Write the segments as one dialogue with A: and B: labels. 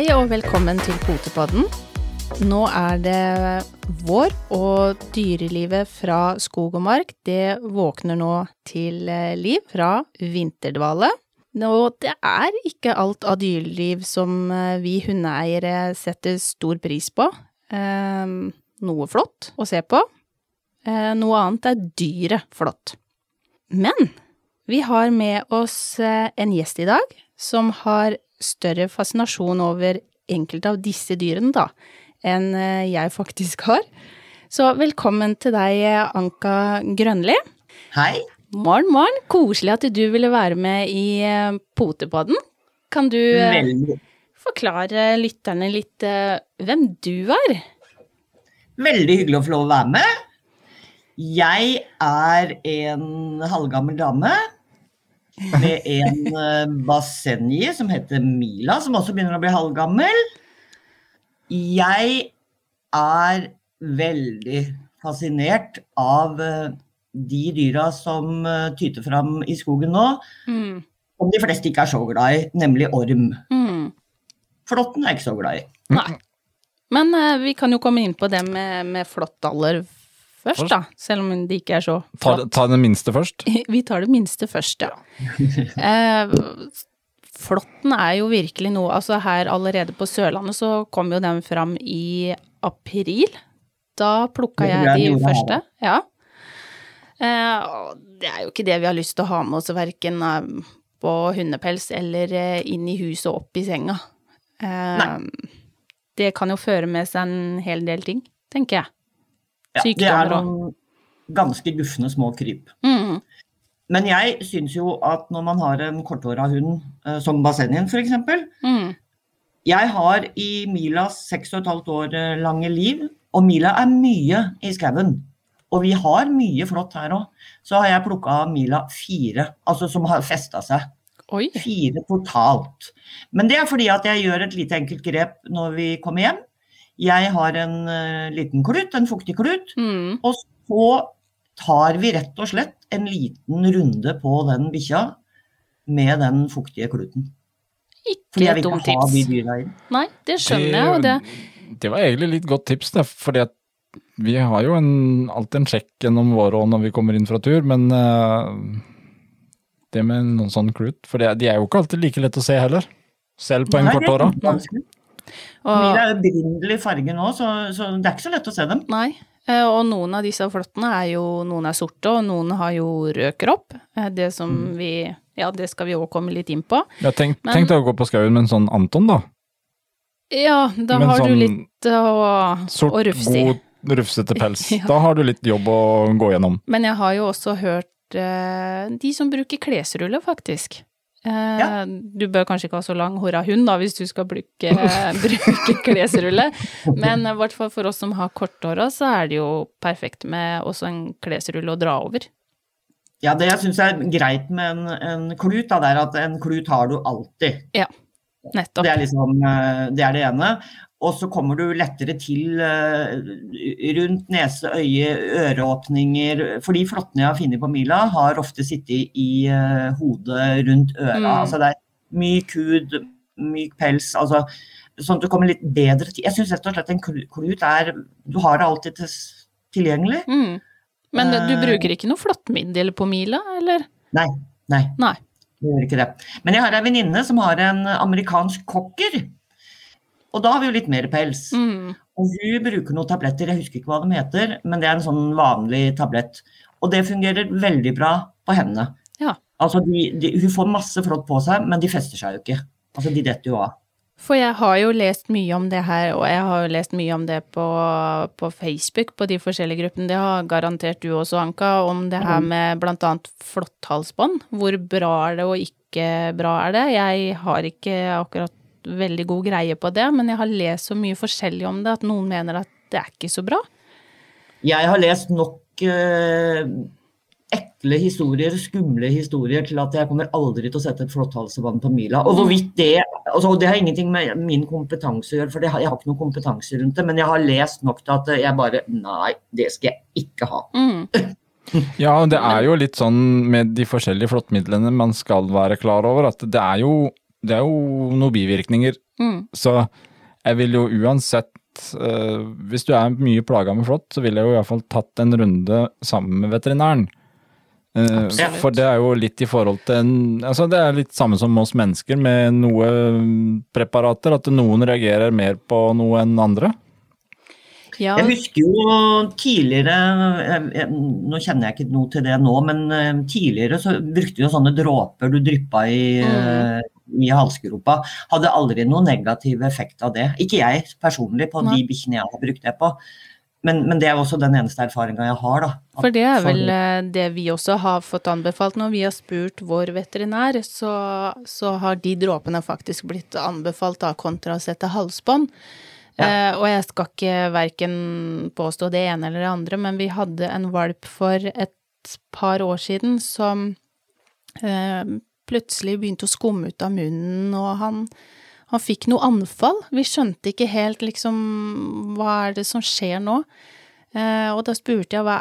A: Hei og velkommen til Potepodden. Nå er det vår, og dyrelivet fra skog og mark det våkner nå til eh, liv fra vinterdvale. Og det er ikke alt av dyreliv som eh, vi hundeeiere setter stor pris på. Eh, noe flott å se på. Eh, noe annet er dyret flott. Men vi har med oss en gjest i dag som har større fascinasjon over enkelte av disse dyrene, da, enn eh, jeg faktisk har. Så velkommen til deg, Anka Grønli.
B: Hei.
A: Morgen, morgen. Koselig at du ville være med i eh, Potepodden. Kan du eh,
B: Veldig,
A: forklare lytterne litt eh, hvem du er?
B: veldig hyggelig å få lov å være med. Jeg er en halvgammel dame med en bassenje som heter Mila, som også begynner å bli halvgammel. Jeg er veldig fascinert av eh, de dyra som eh, tyter fram i skogen nå,
A: Mm.
B: som de fleste ikke er så glad i, nemlig orm.
A: Mm.
B: Flåtten er jeg ikke så glad i.
A: Nei. Men uh, vi kan jo komme inn på det med, med flåttaller først, da. Selv om det ikke er så
C: Ta,
A: flott.
C: ta den minste først.
A: Vi tar det minste først, ja. Eh, flåtten er jo virkelig noe Altså her allerede på Sørlandet så kom jo den fram i april. Da plukka jeg de første. Ja. Eh, det er jo ikke det vi har lyst til å ha med oss verken eh, på hundepels eller eh, inn i huset og opp i senga. Eh, det kan jo føre med seg en hel del ting, tenker jeg.
B: Ja, det er noen ganske gufne små kryp.
A: mm,
B: Men jeg syns jo at når man har en korthåra hund, eh, som Basenien f.eks.
A: mm,
B: Jeg har i Milas seks og et halvt år eh, lange liv, og Mila er mye i skauen. Og vi har mye flott her òg. Så har jeg plukka Mila fire, altså som har festa seg.
A: Oi.
B: Fire totalt. Men det er fordi at jeg gjør et lite enkelt grep når vi kommer hjem. Jeg har en uh, liten klut, en fuktig klut.
A: Mm,
B: Og så tar vi rett og slett en liten runde på den bikkja med den fuktige kluten.
A: ikke et dumt tips. Nei, det skjønner jeg, og det
C: det var egentlig litt godt tips, det, fordi at vi har jo en, alltid en sjekk gjennom våre år når vi kommer inn fra tur, men uh, det med noen sånn klut For det, de er jo ikke alltid like lett å se heller, selv på en
B: det
C: korthåra.
B: vanskelig.
A: Og,
B: Mila er jo brindelig farge nå, så, så det er ikke så lett å se dem.
A: Nei, eh, og noen av disse flåttene er jo Noen er sorte, og noen har jo rød kropp. Eh, Det som
B: Mm.
A: vi Ja, det skal vi òg komme litt inn på.
C: Ja, tenk,
A: Men-
C: tenk deg å gå på skauen med en sånn Anton, da.
A: Ja, da
C: Men
A: har du
C: sånn
A: litt å,
C: Sort,
A: å rufse i.
C: god, rufsete pels.
A: Ja.
C: Da har du litt jobb å gå gjennom.
A: Men jeg har jo også hørt eh, de som bruker klesrulle, faktisk. Eh,
B: Ja.
A: Du bør kanskje ikke ha så lang hora hund da, hvis du skal bruke, bruke klesrulle. Men i hvert fall for oss som har korthåra, så er det jo perfekt med også en klesrulle å dra over.
B: Ja, Det jeg syns er greit med en, en klut, da, det er at en klut har du alltid.
A: Nettopp.
B: Det er liksom eh, det, er det ene. Og så kommer du lettere til eh, rundt nese, øye, øreåpninger. For de flåttene jeg har funnet på Mila, har ofte sittet i eh, hodet rundt øra.
A: Mm.
B: Altså det er myk hud, myk pels. altså Sånn at du kommer litt bedre til Jeg syns rett og slett en klut er Du har det alltid til, tilgjengelig.
A: Mm. Men du bruker ikke noe flåttmiddel på Mila, eller?
B: Nei. Nei.
A: Nei.
B: Gjør ikke det. Men jeg har ei venninne som har en amerikansk cocker. Og da har vi jo litt mer pels.
A: Mm.
B: Og hun bruker noen tabletter, jeg husker ikke hva de heter, men det er en sånn vanlig tablett. Og det fungerer veldig bra på hendene.
A: Ja.
B: Altså de, de, hun får masse flott på seg, men de fester seg jo ikke. Altså de detter jo av.
A: For jeg har jo lest mye om det her, og jeg har jo lest mye om det på, på Facebook, på de forskjellige gruppene. Det har garantert du også, Anka, om det her med blant annet flåtthalsbånd. Hvor bra er det og ikke bra er det? Jeg har ikke akkurat veldig god greie på det, men jeg har lest så mye forskjellig om det at noen mener at det er ikke så bra.
B: Jeg har lest nok eh, ekle historier, skumle historier, til at jeg kommer aldri til å sette et flåtthalsebånd på Mila. Og hvorvidt det altså Det har ingenting med min kompetanse å gjøre, for det har, jeg har ikke noen kompetanse rundt det. Men jeg har lest nok til at jeg bare Nei, det skal jeg ikke ha.
A: Mm.
C: Ja, det er jo litt sånn med de forskjellige flåttmidlene man skal være klar over, at det er jo det er jo noen bivirkninger.
A: Mm.
C: Så jeg vil jo uansett uh, Hvis du er mye plaga med flått, så ville jeg jo iallfall tatt en runde sammen med veterinæren. Eh,
A: Absolutt.
C: for det er jo litt i forhold til en, altså Det er litt samme som oss mennesker med noe preparater, at noen reagerer mer på noe enn andre.
A: Ja,
B: Jeg husker jo tidligere jeg, jeg, Nå kjenner jeg ikke noe til det nå, men eh, tidligere så brukte vi jo sånne dråper du dryppa i, mm. i halsgropa. Hadde aldri noen negativ effekt av det. Ikke jeg personlig, på
A: Nei.
B: de bikkjene jeg har brukt det på. Men, men det er også den eneste erfaringa jeg har, da.
A: For det er vel eh, det vi også har fått anbefalt når vi har spurt vår veterinær, så, så har de dråpene faktisk blitt anbefalt da kontra å sette halsbånd. Eh, og jeg skal ikke verken påstå det ene eller det andre, men vi hadde en valp for et par år siden som eh, plutselig begynte å skumme ut av munnen, og han, han fikk noe anfall. Vi skjønte ikke helt liksom hva er det som skjer nå. Eh, og da spurte jeg hva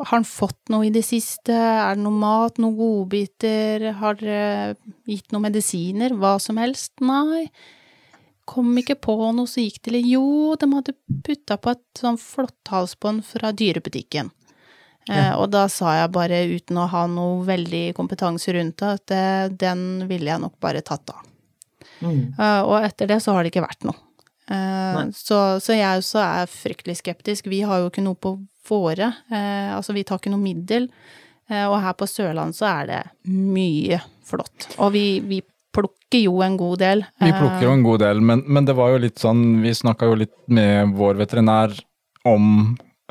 A: har han fått noe i det siste, er det noe mat, noen godbiter, har dere gitt noen medisiner, hva som helst? Nei. Kom ikke på noe, så gikk det litt Jo, de hadde putta på et sånn flåtthalsbånd fra dyrebutikken. Eh, og da sa jeg bare, uten å ha noe veldig kompetanse rundt det, at det, den ville jeg nok bare tatt av.
B: Mm.
A: Eh, og etter det så har det ikke vært noe. Eh, så, så jeg også er fryktelig skeptisk. Vi har jo ikke noe på våre, eh, altså vi tar ikke noe middel. Eh, og her på Sørlandet så er det mye flott. Og vi, vi plukker jo en god del.
C: Vi plukker jo en god del, men, men det var jo litt sånn Vi snakka jo litt med vår veterinær om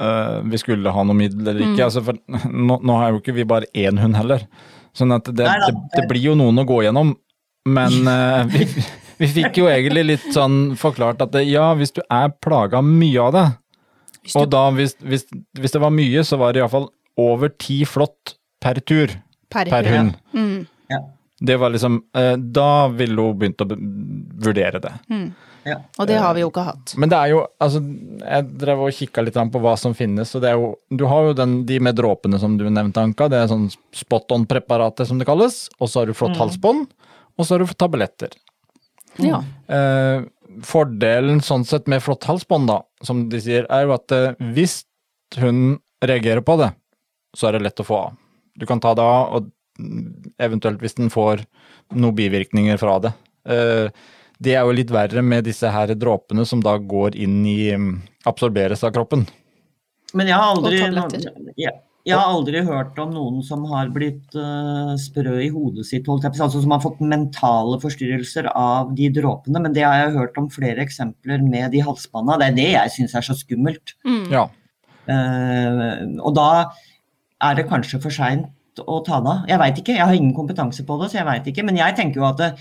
C: uh, vi skulle ha noe middel eller ikke.
A: Mm.
C: Altså, for nå, nå har jo ikke vi bare én hund heller, sånn at det, det, det blir jo noen å gå gjennom. Men uh, vi, vi fikk jo egentlig litt sånn forklart at det, ja, hvis du er plaga mye av det,
A: Hvis
C: og da hvis, hvis, hvis det var mye, så var det iallfall over ti flått per tur
A: per,
C: per hund.
A: Mm,
C: Det var liksom uh, Da ville hun begynt å vurdere det.
A: mm.
B: Ja.
A: Og det har vi jo ikke hatt.
C: Men det er jo altså Jeg drev og kikka litt på hva som finnes. og det er jo, Du har jo den, de med dråpene som du nevnte, Anka. Det er sånn spot on-preparatet som det kalles. Og så har du flott halsbånd. Og så har du tabletter.
A: Ja.
C: Eh, fordelen sånn sett med flott halsbånd, da, som de sier, er jo at eh, hvis hun reagerer på det, så er det lett å få av. Du kan ta det av, og mm, eventuelt hvis den får noen bivirkninger fra det. Eh, det er jo litt verre med disse her dråpene som da går inn i mm, Absorberes av kroppen.
B: Men jeg har aldri,
A: Og tabletter.
B: jeg, jeg har aldri hørt om noen som har blitt uh, sprø i hodet sitt, holdt jeg på altså som har fått mentale forstyrrelser av de dråpene. Men det har jeg hørt om flere eksempler med de halsbånda. Det er det jeg syns er så skummelt.
A: Mm.
C: Ja.
B: Uh, og da er det kanskje for seint å ta det av. Jeg veit ikke, jeg har ingen kompetanse på det, så jeg veit ikke. Men jeg tenker jo at det,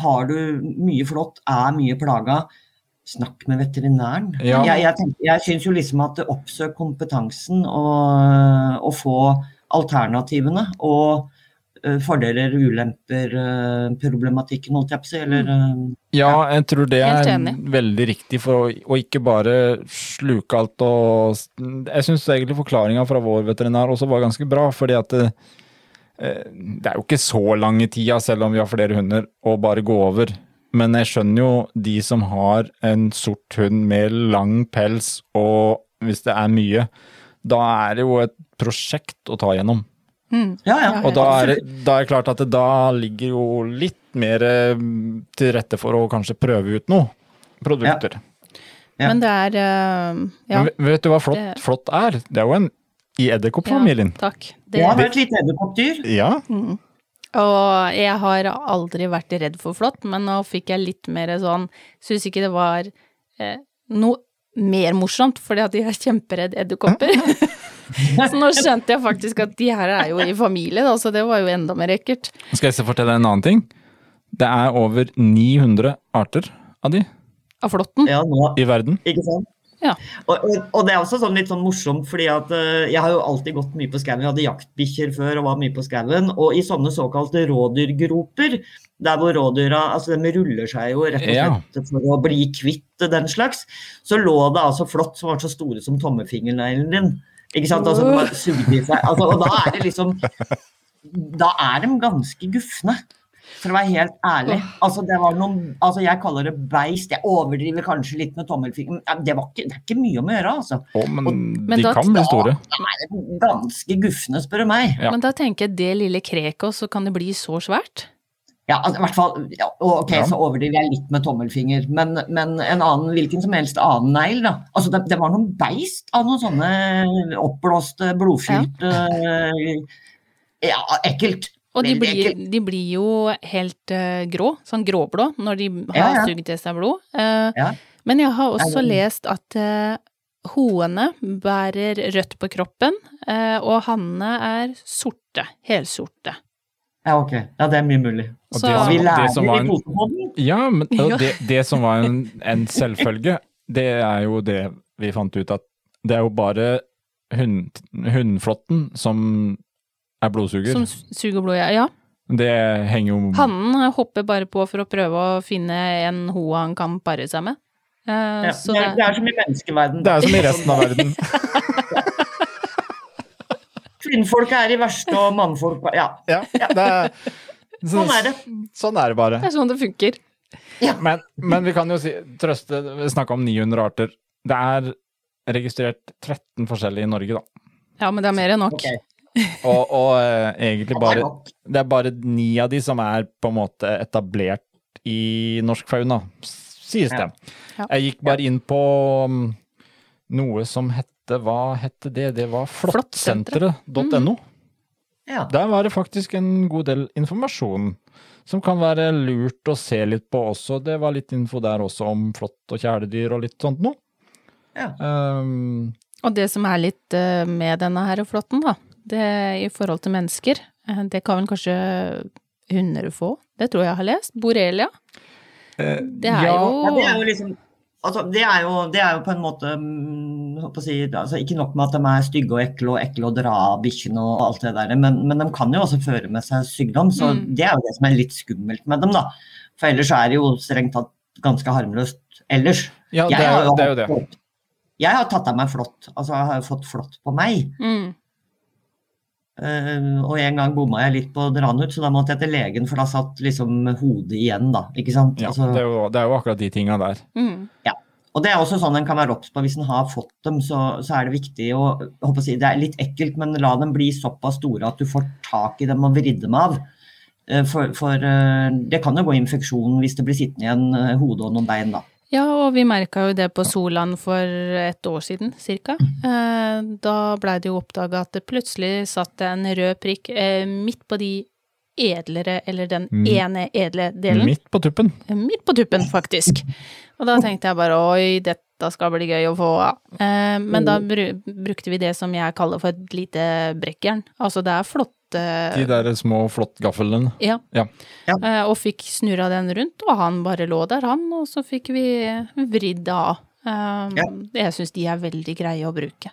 B: har du mye flått, er mye plaga, snakk med veterinæren.
C: Ja.
B: Jeg, jeg, tenker- jeg syns jo liksom at oppsøk kompetansen og, og få alternativene og eh, fordeler, ulemper, eh, problematikken, holdt jeg på å si. Eller eh,
C: Ja, jeg tror det er veldig riktig for å, å ikke bare sluke alt og Jeg syns egentlig forklaringa fra vår veterinær også var ganske bra, fordi at det, det er jo ikke så lang i tida, selv om vi har flere hunder, å bare gå over. Men jeg skjønner jo de som har en sort hund med lang pels, og hvis det er mye, da er det jo et prosjekt å ta gjennom.
A: Mm.
B: ja, ja.
C: Og da er, det, da er det klart at det da ligger jo litt mer eh, til rette for å kanskje prøve ut noe produkter.
B: Ja.
A: Men det er eh, Ja.
C: Men vet- du hva flått,
A: Det-
C: flått er? Det er jo en i edderkoppfamilien.
A: Ja, takk. Det,
B: Jeg har vært litt edderkoppdyr.
C: Ja.
A: Mm. Og jeg har aldri vært redd for flått, men nå fikk jeg litt mer sånn Syns ikke det var eh, noe mer morsomt, fordi at jeg er kjemperedd edderkopper. så nå skjønte jeg faktisk at de her er jo i familie, da, så det var jo enda mer ekkelt.
C: Skal jeg fortelle deg en annen ting? Det er over 900 arter av de
A: Av flåtten.
B: Ja, nå,
C: i verden.
B: ikke sant?
A: Ja.
B: Og, og, det er også sånn litt sånn morsomt, fordi at uh, jeg har jo alltid gått mye på skauen. Jeg hadde jaktbikkjer før og var mye på skauen. Og i sånne såkalte rådyrgroper, der hvor rådyra altså de ruller seg jo rett og
C: Ja.
B: slett for å bli kvitt den slags, så lå det altså flått som var så store som tommelfingerneglen din. Ikke sant? Altså, de bare sugde i seg. Altså, og da er det liksom Da er de ganske gufne. For å være helt ærlig. Altså, det var noen, altså jeg kaller det beist. Jeg overdriver kanskje litt med tommelfingeren. men Det, ikke, det er ikke mye om å gjøre, altså.
C: Å, men,
A: og,
C: de
A: da-
C: kan bli store.
B: Er ganske gufne, spør du meg.
C: Ja.
A: Men da tenker jeg det lille kreket, så kan det bli så svært.
B: Ja, altså, i hvert fall, ja, ok,
C: Ja.
B: så overdriver jeg litt med tommelfinger, men, men en annen, hvilken som helst annen negl, da. Altså, det, det var noen beist av noen sånne oppblåste, blodfylte Ja, ekkelt.
A: Og de blir, de blir jo helt uh, grå, sånn gråblå, når de har
B: Ja, ja.
A: sugd til seg blod. Uh,
B: Ja.
A: Men jeg har også
B: Ja, ja.
A: lest at uh, hoene bærer rødt på kroppen, eh, og hannene er sorte, helsorte.
B: Ja, ok. Ja, det er mye mulig.
C: Og
A: Så-
B: Vi lærer
C: det som var
B: i
C: ja, men
A: Ja.
C: det, det som var en, en selvfølge, det er jo det vi fant ut at det er jo bare hund, hundflåtten som er blodsuger.
A: Som suger blod, ja. ja.
C: Det henger jo
A: Hannen hopper bare på for å prøve å finne en ho han kan pare seg med. Uh,
B: Ja,
A: så
B: det, er,
A: det,
B: er som i menneskeverden.
C: Det er som i resten av verden.
B: Kvinnfolk er i verste, og mannfolk Ja,
C: Ja, det er, så,
B: sånn er det.
C: Sånn er det bare.
A: det er sånn det funker.
C: Men, men vi kan jo si, trøste snakke om 900 arter. Det er registrert 13 forskjellige i Norge, da.
A: Ja, men det er mer enn nok.
B: Ok.
C: Og, og uh, egentlig
B: Det
C: bare. Det er bare ni av de som er på en måte etablert i norsk fauna, sies det.
B: Ja.
C: Jeg gikk bare inn på um, noe som hette Hva hette det? Det var flåttsenteret.no.
B: Ja.
C: Der var det faktisk en god del informasjon som kan være lurt å se litt på også. Det var litt info der også om flått og kjæledyr og litt sånt noe.
B: Ja.
C: Um,
A: Og det som er litt eh, med denne her flåtten, da, det i forhold til mennesker, eh, det kan vel kanskje hunder få? Det tror jeg har lest. Borrelia.
C: eh,
A: Det er
C: ja,
A: jo
B: Ja, det er jo liksom Altså, det er jo, det er jo på en måte mm, si, altså, Ikke nok med at de er stygge og ekle og ekle å dra av bikkjene og alt det der, men, men de kan jo også føre med seg sykdom. Så
A: Mm.
B: det er jo det som er litt skummelt med dem, da. For ellers er det jo strengt tatt ganske harmløst ellers.
C: Ja, det
B: Jeg
C: er,
B: har jo
C: det er jo det.
B: Jeg har tatt av meg flått. Altså, jeg har fått flått på meg.
A: Mm.
B: Eh, og en gang bomma jeg litt på å dra den ut, så da måtte jeg til legen, for da satt liksom hodet igjen, da. Ikke sant?
C: Ja,
B: Altså,
C: det, er jo, det er jo akkurat de tinga der.
A: Mm.
B: Og det er også sånn en kan være obs på hvis en har fått dem, så, så er det viktig å håper å si, Det er litt ekkelt, men la dem bli såpass store at du får tak i dem og vridd dem av. Eh, For, for eh, det kan jo gå infeksjon hvis det blir sittende igjen eh, hode og noen bein, da.
A: Ja, og vi merka jo det på Solan for et år siden, cirka. Eh, da blei det jo oppdaga at det plutselig satt det en rød prikk eh, midt på de edlere, eller den
C: Mm.
A: ene edle delen.
C: Midt på tuppen.
A: Eh, Midt på tuppen, faktisk. Og da tenkte jeg bare oi, dette skal bli gøy å få av. Eh, men da br brukte vi det som jeg kaller for et lite brekkjern. Altså det er flotte
C: De der små flåttgaflene.
A: Ja.
C: Ja.
B: Ja.
A: Eh, og fikk snurra den rundt, og han bare lå der, han, og så fikk vi vridd det av. Eh,
B: Ja.
A: Jeg syns de er veldig greie å bruke.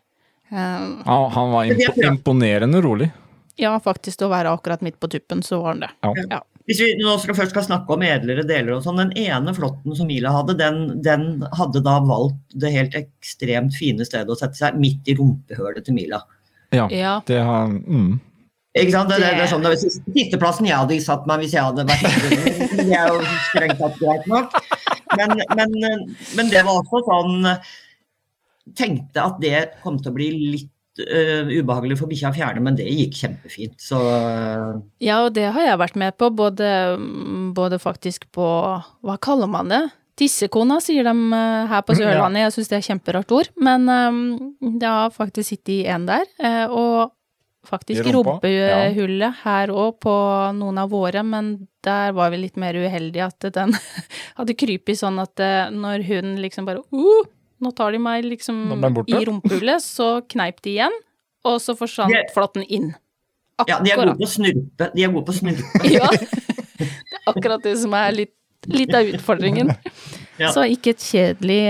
A: Eh,
C: Han, han var
B: bra.
C: imponerende rolig.
A: ja, faktisk, å være akkurat midt på tuppen, så var han det.
C: Ja.
B: Hvis vi nå skal først skal snakke om edlere deler og sånn, den ene flåtten som Mila hadde, den, den hadde da valgt det helt ekstremt fine stedet å sette seg, midt i rumpehølet til Mila.
C: Ja,
A: Ja.
C: det har mm.
B: Ikke sant? Det, det, det er sånn, det var siste- Sisteplassen jeg hadde satt meg hvis jeg hadde vært. Det er jo strengt tatt greit nok. Men, men, men det var også sånn Tenkte at det kom til å bli litt øh, ubehagelig for bikkja å fjerne, men det gikk kjempefint. Så øh,
A: Ja, og det har jeg vært med på, både, både faktisk på Hva kaller man det? Tissekona, sier de eh, her på
C: ja.
A: Sørlandet. Jeg syns det er kjemperart ord. Men um, det har faktisk sittet en der. eh, Og faktisk rumpehullet ja. her òg på noen av våre, men der var vi litt mer uheldige at den hadde krypet sånn at eh, når hun liksom bare uh, Nå tar de meg liksom i rumpehullet, så kneip de igjen, og så forsvant
B: Det-
A: flåtten inn.
B: ja, de er gode på å snurpe. De er gode på å snurpe.
A: Ja, det er akkurat det som er litt, litt av utfordringen.
B: Ja.
A: Så ikke, et kjedelig,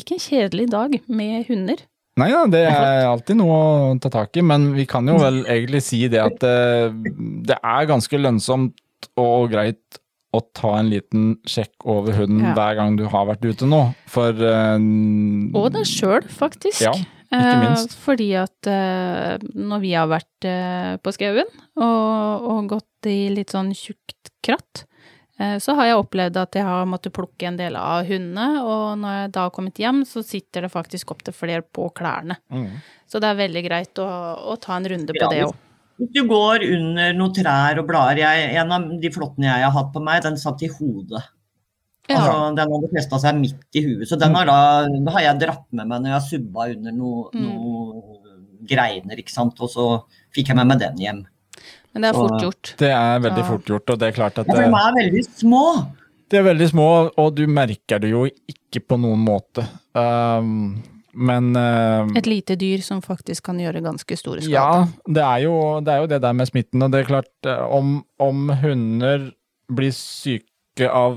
A: ikke en kjedelig dag med hunder.
C: Nei da, det er alltid noe å ta tak i, men vi kan jo vel egentlig si det at det, det er ganske lønnsomt og greit å ta en liten sjekk over hunden
A: Ja.
C: hver gang du har vært ute nå, for uh,
A: Og deg sjøl, faktisk.
C: Ja, ikke minst.
A: Eh, fordi at eh, når vi har vært på skauen og, og gått i litt sånn tjukt kratt. Så har jeg opplevd at jeg har måttet plukke en del av hundene, og når jeg da har kommet hjem, så sitter det faktisk opptil flere på klærne.
C: Mm.
A: Så det er veldig greit å, å ta en runde på
B: Ja,
A: det òg.
B: Hvis du går under noen trær og blader jeg, En av de flåttene jeg har hatt på meg, den satt i hodet.
A: Ja.
B: Altså, den hadde festa seg midt i huet. Så den har da, har jeg dratt med meg når jeg har subba under noe,
A: Mm.
B: noe greiner, ikke sant. Og så fikk jeg med meg den hjem.
A: Men det er fort gjort.
C: Det er veldig
A: Ja.
C: fort gjort, og det er klart at
B: Ja, de er veldig små.
C: de er veldig små, og du merker det jo ikke på noen måte. Um, men uh,
A: Et lite dyr som faktisk kan gjøre ganske store skader.
C: Ja, det er, jo, det er jo det der med smitten, og det er klart eh, om, om hunder blir syke av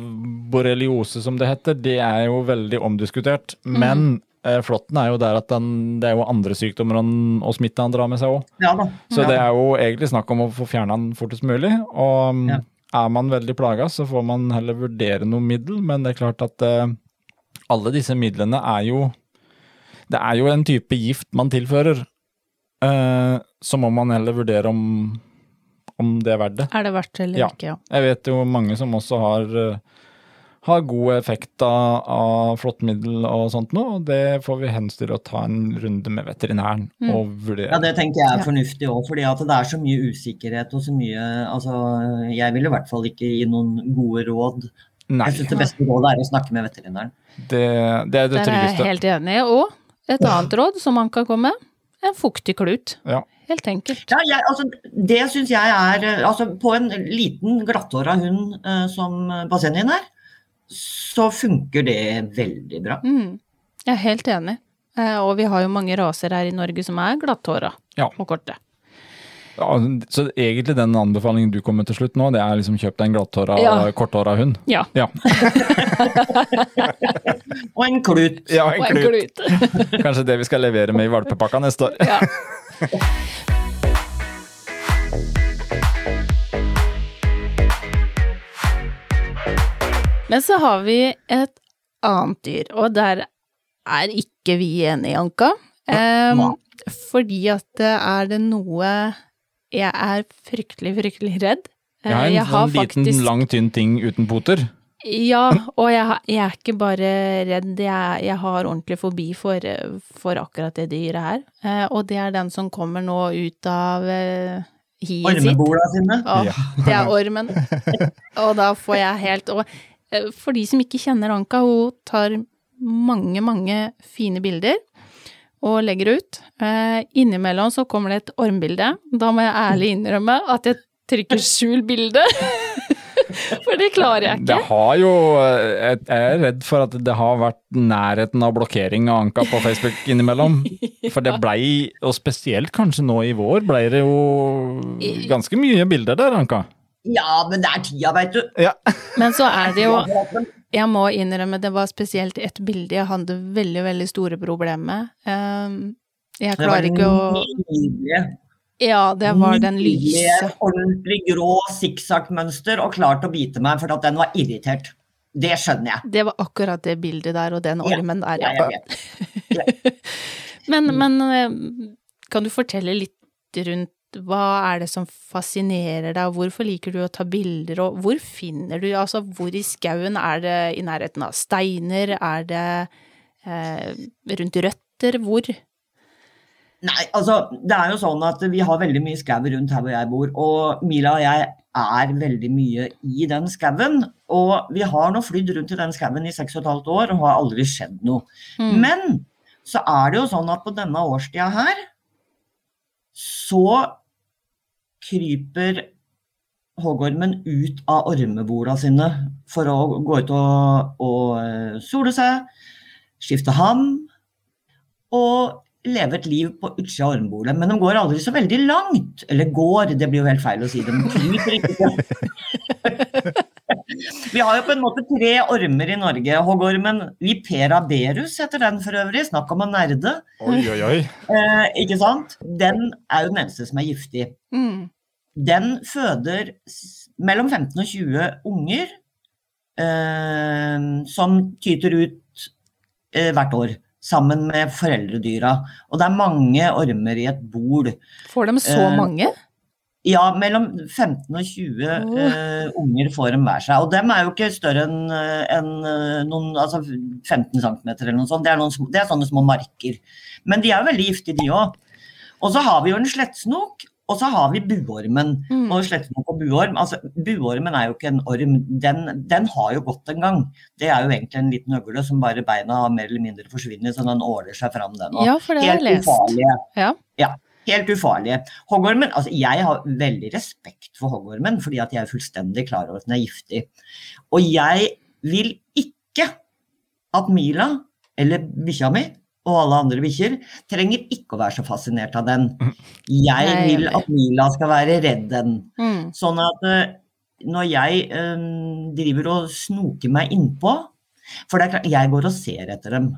C: borreliose, som det heter, det er jo veldig omdiskutert. Men uh, flåtten er jo der at den, det er jo andre sykdommer han, og smitte han drar med seg òg.
B: Ja.
C: Så
B: ja.
C: det er jo egentlig snakk om å få fjerna den fortest mulig. Og um,
B: Ja.
C: er man veldig plaga, så får man heller vurdere noe middel, men det er klart at uh, alle disse midlene er jo Det er jo en type gift man tilfører. Uh, så må man heller vurdere om, om det er verdt det.
A: Er det verdt det eller
C: Ja.
A: ikke, ja.
C: Jeg vet jo mange som også har uh, har god effekt av, av flåttmiddel og sånt nå, og det får vi henstille å ta en runde med veterinæren
A: Mm.
C: og vurdere.
B: Ja, det tenker jeg er fornuftig òg, fordi at det er så mye usikkerhet og så mye Altså, jeg vil i hvert fall ikke gi noen gode råd.
C: Nei,
B: Jeg syns det beste rådet er å snakke med veterinæren.
C: det, det er det
A: Der er jeg
C: tryggeste.
A: helt enig. Og et annet råd som man kan komme med, en fuktig klut.
C: Ja.
A: Helt enkelt.
B: Ja, jeg, altså, det syns jeg er eh, altså, På en liten glatthåra hund eh, som Basenien er, så funker det veldig bra.
A: Mm. Jeg er helt enig. Eh, Og vi har jo mange raser her i Norge som er glatthåra
C: Ja.
A: og korte.
C: Ja, så egentlig den anbefalingen du kommer til slutt nå, det er liksom kjøp deg en glatthåra,
A: Ja.
C: korthåra hund.
A: Ja.
C: Ja.
B: Og en klut.
C: ja,
A: Og en klut.
C: Kanskje det vi skal levere med i valpepakka neste år.
A: Ja. Men så har vi et annet dyr, og der er ikke vi enige, Anka.
B: Um,
A: fordi at eh, er det noe jeg er fryktelig, fryktelig redd.
C: Jeg har en sånn liten, lang, tynn ting uten poter.
A: Ja, og jeg, har- jeg er ikke bare redd, jeg, jeg har ordentlig fobi for, for akkurat det dyret her. Eh, og det er den som kommer nå ut av eh, hiet sitt.
B: Ormebola sine.
A: Ja,
C: Ja.
A: det er ormen. Og da får jeg helt Og eh, for de som ikke kjenner Anka, hun tar mange, mange fine bilder og legger ut. Eh, innimellom så kommer det et ormbilde. Da må jeg ærlig innrømme at jeg trykker skjul bilde. For det klarer jeg
C: Det
A: ikke.
C: har jo Jeg er redd for at det har vært nærheten av blokkering av Anka på Facebook innimellom. For det blei, og spesielt kanskje nå i vår, blei det jo ganske mye bilder der, Anka.
B: Ja, men det er tida, veit du.
C: Ja.
A: Men så er det jo Jeg må innrømme det var spesielt et bilde jeg hadde veldig, veldig store problemer med. Um, jeg klarer ikke å
B: nydelige,
A: Ja, det var den lyse.
B: ordentlig grå sikksakk-mønster, og klart å bite meg for at den var irritert. Det skjønner jeg.
A: Det var akkurat det bildet der, og den ormen der,
B: Ja, jeg vet.
A: Men, men eh, kan du fortelle litt rundt hva er det som fascinerer deg, hvorfor liker du å ta bilder, og hvor finner du Altså, hvor i skauen er det i nærheten av steiner, er det eh, rundt røtter, hvor?
B: Nei, altså, det er jo sånn at vi har veldig mye skau rundt her hvor jeg bor, og Mila og jeg er veldig mye i den skauen. Og vi har nå flydd rundt i den skauen i seks og et halvt år og har aldri skjedd noe.
A: Mm.
B: Men så er det jo sånn at på denne årstida her, så kryper hoggormen ut av ormebola sine for å gå ut og, og eh, sole seg, skifte ham og leve et liv på utsida av ormebolet. Men de går aldri så veldig langt. Eller går, det blir jo helt feil å si. De kryper ikke. Vi har jo på en måte tre ormer i Norge. Hoggormen Vipera berus heter den for øvrig. Snakk om å nerde.
C: Oi, oi, oi.
B: Eh, ikke sant? Den er jo den eneste som er giftig.
A: Mm.
B: Den føder mellom 15 og 20 unger eh, som tyter ut eh, hvert år. Sammen med foreldredyra. Og det er mange ormer i et bol.
A: Får de så
B: Eh,
A: mange?
B: Ja, mellom 15 og 20
A: oh.
B: uh, unger får de hver seg. Og dem er jo ikke større enn en, eh, noen, altså 15 cm eller noe sånt. Det er, noen, det er sånne små marker. Men de er jo veldig giftige, de òg. Og så har vi jo en slettsnok, og så har vi buormen.
A: Mm.
B: Og slettsnok og buorm, altså Buormen er jo ikke en orm, den, den har jo gått en gang. Det er jo egentlig en liten øgle som bare beina har mer eller mindre forsvinner, så den åler seg fram, den òg.
A: Ja, for det har jeg
B: Helt
A: lest.
B: ufarlige.
A: Ja.
B: Helt ufarlige. Hoggormen, altså jeg har veldig respekt for hoggormen, fordi at jeg er fullstendig klar over at den er giftig. Og jeg vil ikke at Mila, eller bikkja mi, og alle andre bikkjer, trenger ikke å være så fascinert av den. Jeg vil at Mila skal være redd den.
A: Mm.
B: Sånn at eh, når jeg eh, driver og snoker meg innpå For det er klart, jeg går og ser etter dem.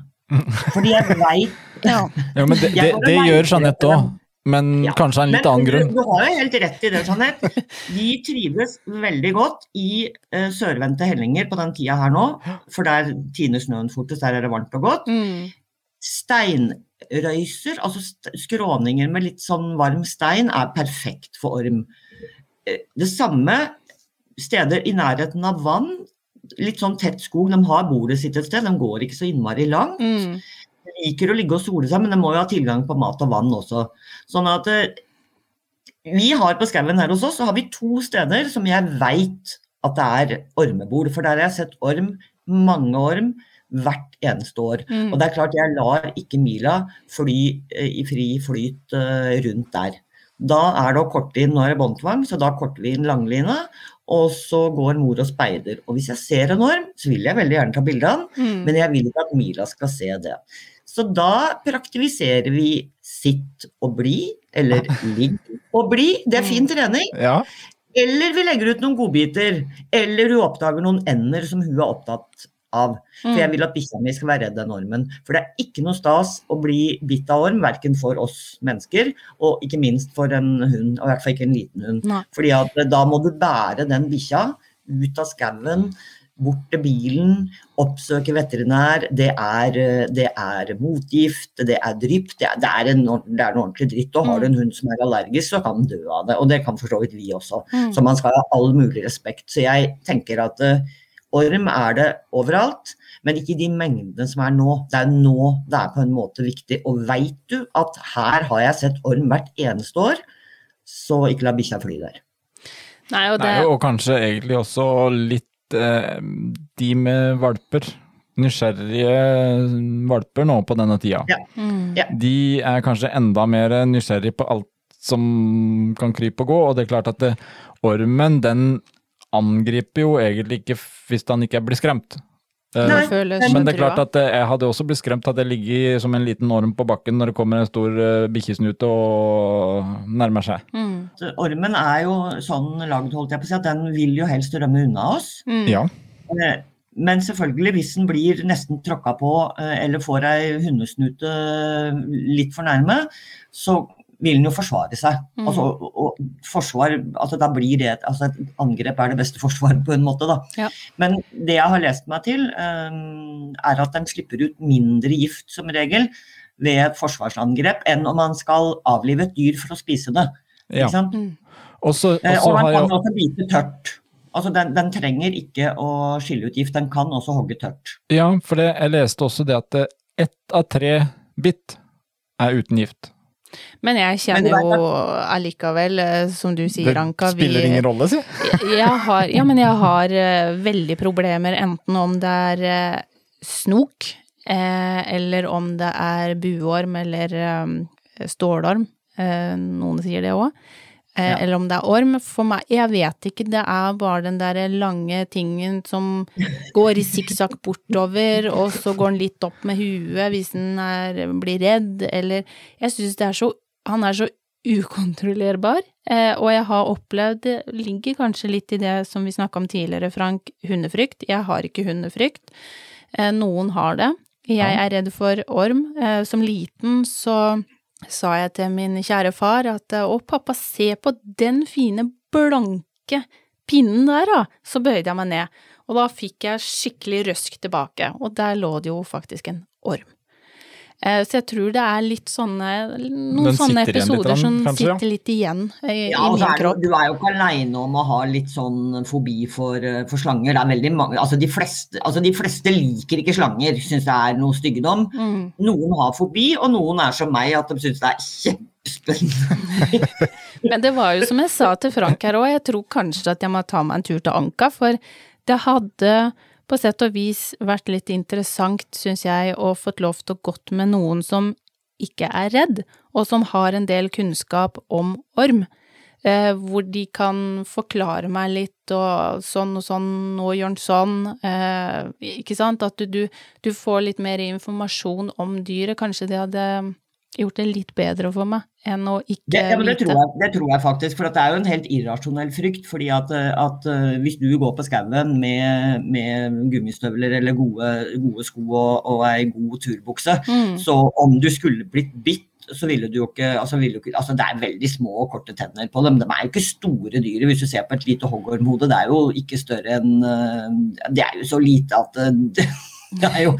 B: Fordi jeg veit
A: Ja.
C: Ja, men det, det, det gjør Jeanette òg, men
B: Ja,
C: kanskje av en litt
B: Men
C: annen grunn.
B: du har jo helt rett i det, Jeanette. De trives veldig godt i uh, sørvendte hellinger på den tida her nå. For der tiner snøen fortest, der er det varmt og godt.
A: Mm.
B: Steinrøyser, altså st skråninger med litt sånn varm stein, er perfekt for orm. Eh, Det samme steder i nærheten av vann. Litt sånn tett skog. De har bordet sitt et sted, de går ikke så innmari langt.
A: Mm.
B: Liker å ligge og sole seg, men det må jo ha tilgang på mat og vann også. Sånn at eh, vi har på skauen her hos oss, så har vi to steder som jeg veit at det er ormebord. For der har jeg sett orm, mange orm, hvert eneste år.
A: Mm.
B: Og det er klart, jeg lar ikke Mila fly eh, i fri flyt eh, rundt der. Da er det å korte inn, nå er det båndtvang, så da korter vi inn langlina, og så går mor og speider. Og hvis jeg ser en orm, så vil jeg veldig gjerne ta bilde av den,
A: Mm.
B: men jeg vil ikke at Mila skal se det. Så da praktiviserer vi sitt og bli, eller ligg og bli. Det er fin trening.
C: Ja,
B: Eller vi legger ut noen godbiter. Eller hun oppdager noen ender som hun er opptatt av. For jeg
A: Mm.
B: vil at bikkja mi skal være den ormen. For det er ikke noe stas å bli bitt av orm, verken for oss mennesker, og ikke minst for en hund, og i hvert fall ikke en liten hund.
A: Nei.
B: Fordi at eh, da må du bære den bikkja ut av skauen, bort til bilen, oppsøke veterinær. Det er, eh, det er motgift, det er drypp, det er, det er, en, ordentlig dritt. Og har du en hund som er allergisk, så kan den dø av det. Og det kan for så vidt vi også.
A: Mm.
B: Så man skal ha all mulig respekt. Så jeg tenker at eh, orm er det overalt, men ikke i de mengdene som er nå. Det er nå det er på en måte viktig. Og veit du at her har jeg sett orm hvert eneste år, så ikke la bikkja fly der.
A: Nei, og det
C: Nei, og kanskje egentlig også litt eh, de med valper. Nysgjerrige valper nå på denne tida.
B: Ja.
A: mm.
C: De er kanskje enda mer nysgjerrige på alt som kan krype og gå, og det er klart at det, ormen den angriper jo egentlig ikke hvis han ikke blir skremt. Eh,
B: Nei,
C: Men det er klart at eh, jeg hadde også blitt skremt hadde jeg ligget som en liten orm på bakken når det kommer en stor uh, bikkjesnute og nærmer seg.
A: mm.
B: Ormen er jo sånn lagd, holdt jeg på å si, at den vil jo helst rømme unna oss.
A: Mm.
C: Ja.
B: Eh, Men selvfølgelig, hvis den blir nesten tråkka på eh, eller får ei hundesnute litt for nærme, så vil den jo forsvare seg.
A: Mm.
B: Altså, og, og forsvar, altså da blir det altså et angrep er det beste forsvaret, på en måte, da.
A: Ja.
B: Men det jeg har lest meg til, um, er at den slipper ut mindre gift som regel ved et forsvarsangrep enn om man skal avlive et dyr for å spise det.
C: ja.
B: Ikke sant?
A: Mm.
C: Og så
B: Eh,
C: og man
B: kan
C: jeg
B: kan også bite tørt. Altså den, den trenger ikke å skille ut gift, den kan også hogge tørt.
C: Ja, for det, jeg leste også det at eh, ett av tre bitt er uten gift.
A: Men jeg kjenner jo allikevel, eh, som du sier,
C: Det
A: Anka
C: spiller ingen rolle, si.
A: jeg har, ja, men jeg har eh, veldig problemer enten om det er eh, snok, eh, eller om det er buorm eller stålorm. Eh, noen sier det òg. Eh,
B: Ja.
A: Eller om det er orm. For meg, jeg vet ikke, det er bare den der lange tingen som går i sikksakk bortover, og så går den litt opp med huet hvis den er, blir redd, eller Jeg syns det er så Han er så ukontrollerbar, eh, og jeg har opplevd Det ligger kanskje litt i det som vi snakka om tidligere, Frank, hundefrykt. Jeg har ikke hundefrykt. Eh, noen har det. Jeg er redd for orm. Som liten så sa jeg til min kjære far at å, pappa, se på den fine, blanke pinnen der, da. Så bøyde jeg meg ned, og da fikk jeg skikkelig røsk tilbake, og der lå det jo faktisk en orm. Eh, Så jeg tror det er litt sånne Noen
C: Den
A: sånne
C: episoder litt,
A: som
C: kanskje, ja.
A: sitter litt igjen i,
B: Ja,
A: i min
B: er du,
A: kropp.
B: du er jo ikke aleine om å ha litt sånn fobi for, eh, for slanger. Det er veldig mange, altså de, fleste, altså de fleste liker ikke slanger, syns det er noe styggedom.
A: Mm.
B: Noen har fobi, og noen er som meg, at de syns det er kjempespennende.
A: Men det var jo som jeg sa til Frank her òg, jeg tror kanskje at jeg må ta meg en tur til Anka, for det hadde på sett og vis vært litt interessant, syns jeg, og fått lov til å gått med noen som ikke er redd, og som har en del kunnskap om orm. Eh, hvor de kan forklare meg litt og sånn og sånn, nå gjør han sånn, eh, ikke sant? At du, du, får litt mer informasjon om dyret. Kanskje det hadde gjort det litt bedre for meg enn å ikke
B: Det, ja, men det,
A: vite.
B: tror jeg, det tror jeg faktisk, for at det er jo en helt irrasjonell frykt. fordi at, eh, at eh, hvis du går på skauen med, med gummistøvler eller gode, gode sko og, og ei god turbukse,
A: Mm.
B: så om du skulle blitt bitt, så ville du jo ikke altså, ville du ikke altså Det er veldig små og korte tenner på dem. De er jo ikke store dyr. Hvis du ser på et lite hoggormhode, det er jo ikke større enn eh, Det er jo så lite at det, det er jo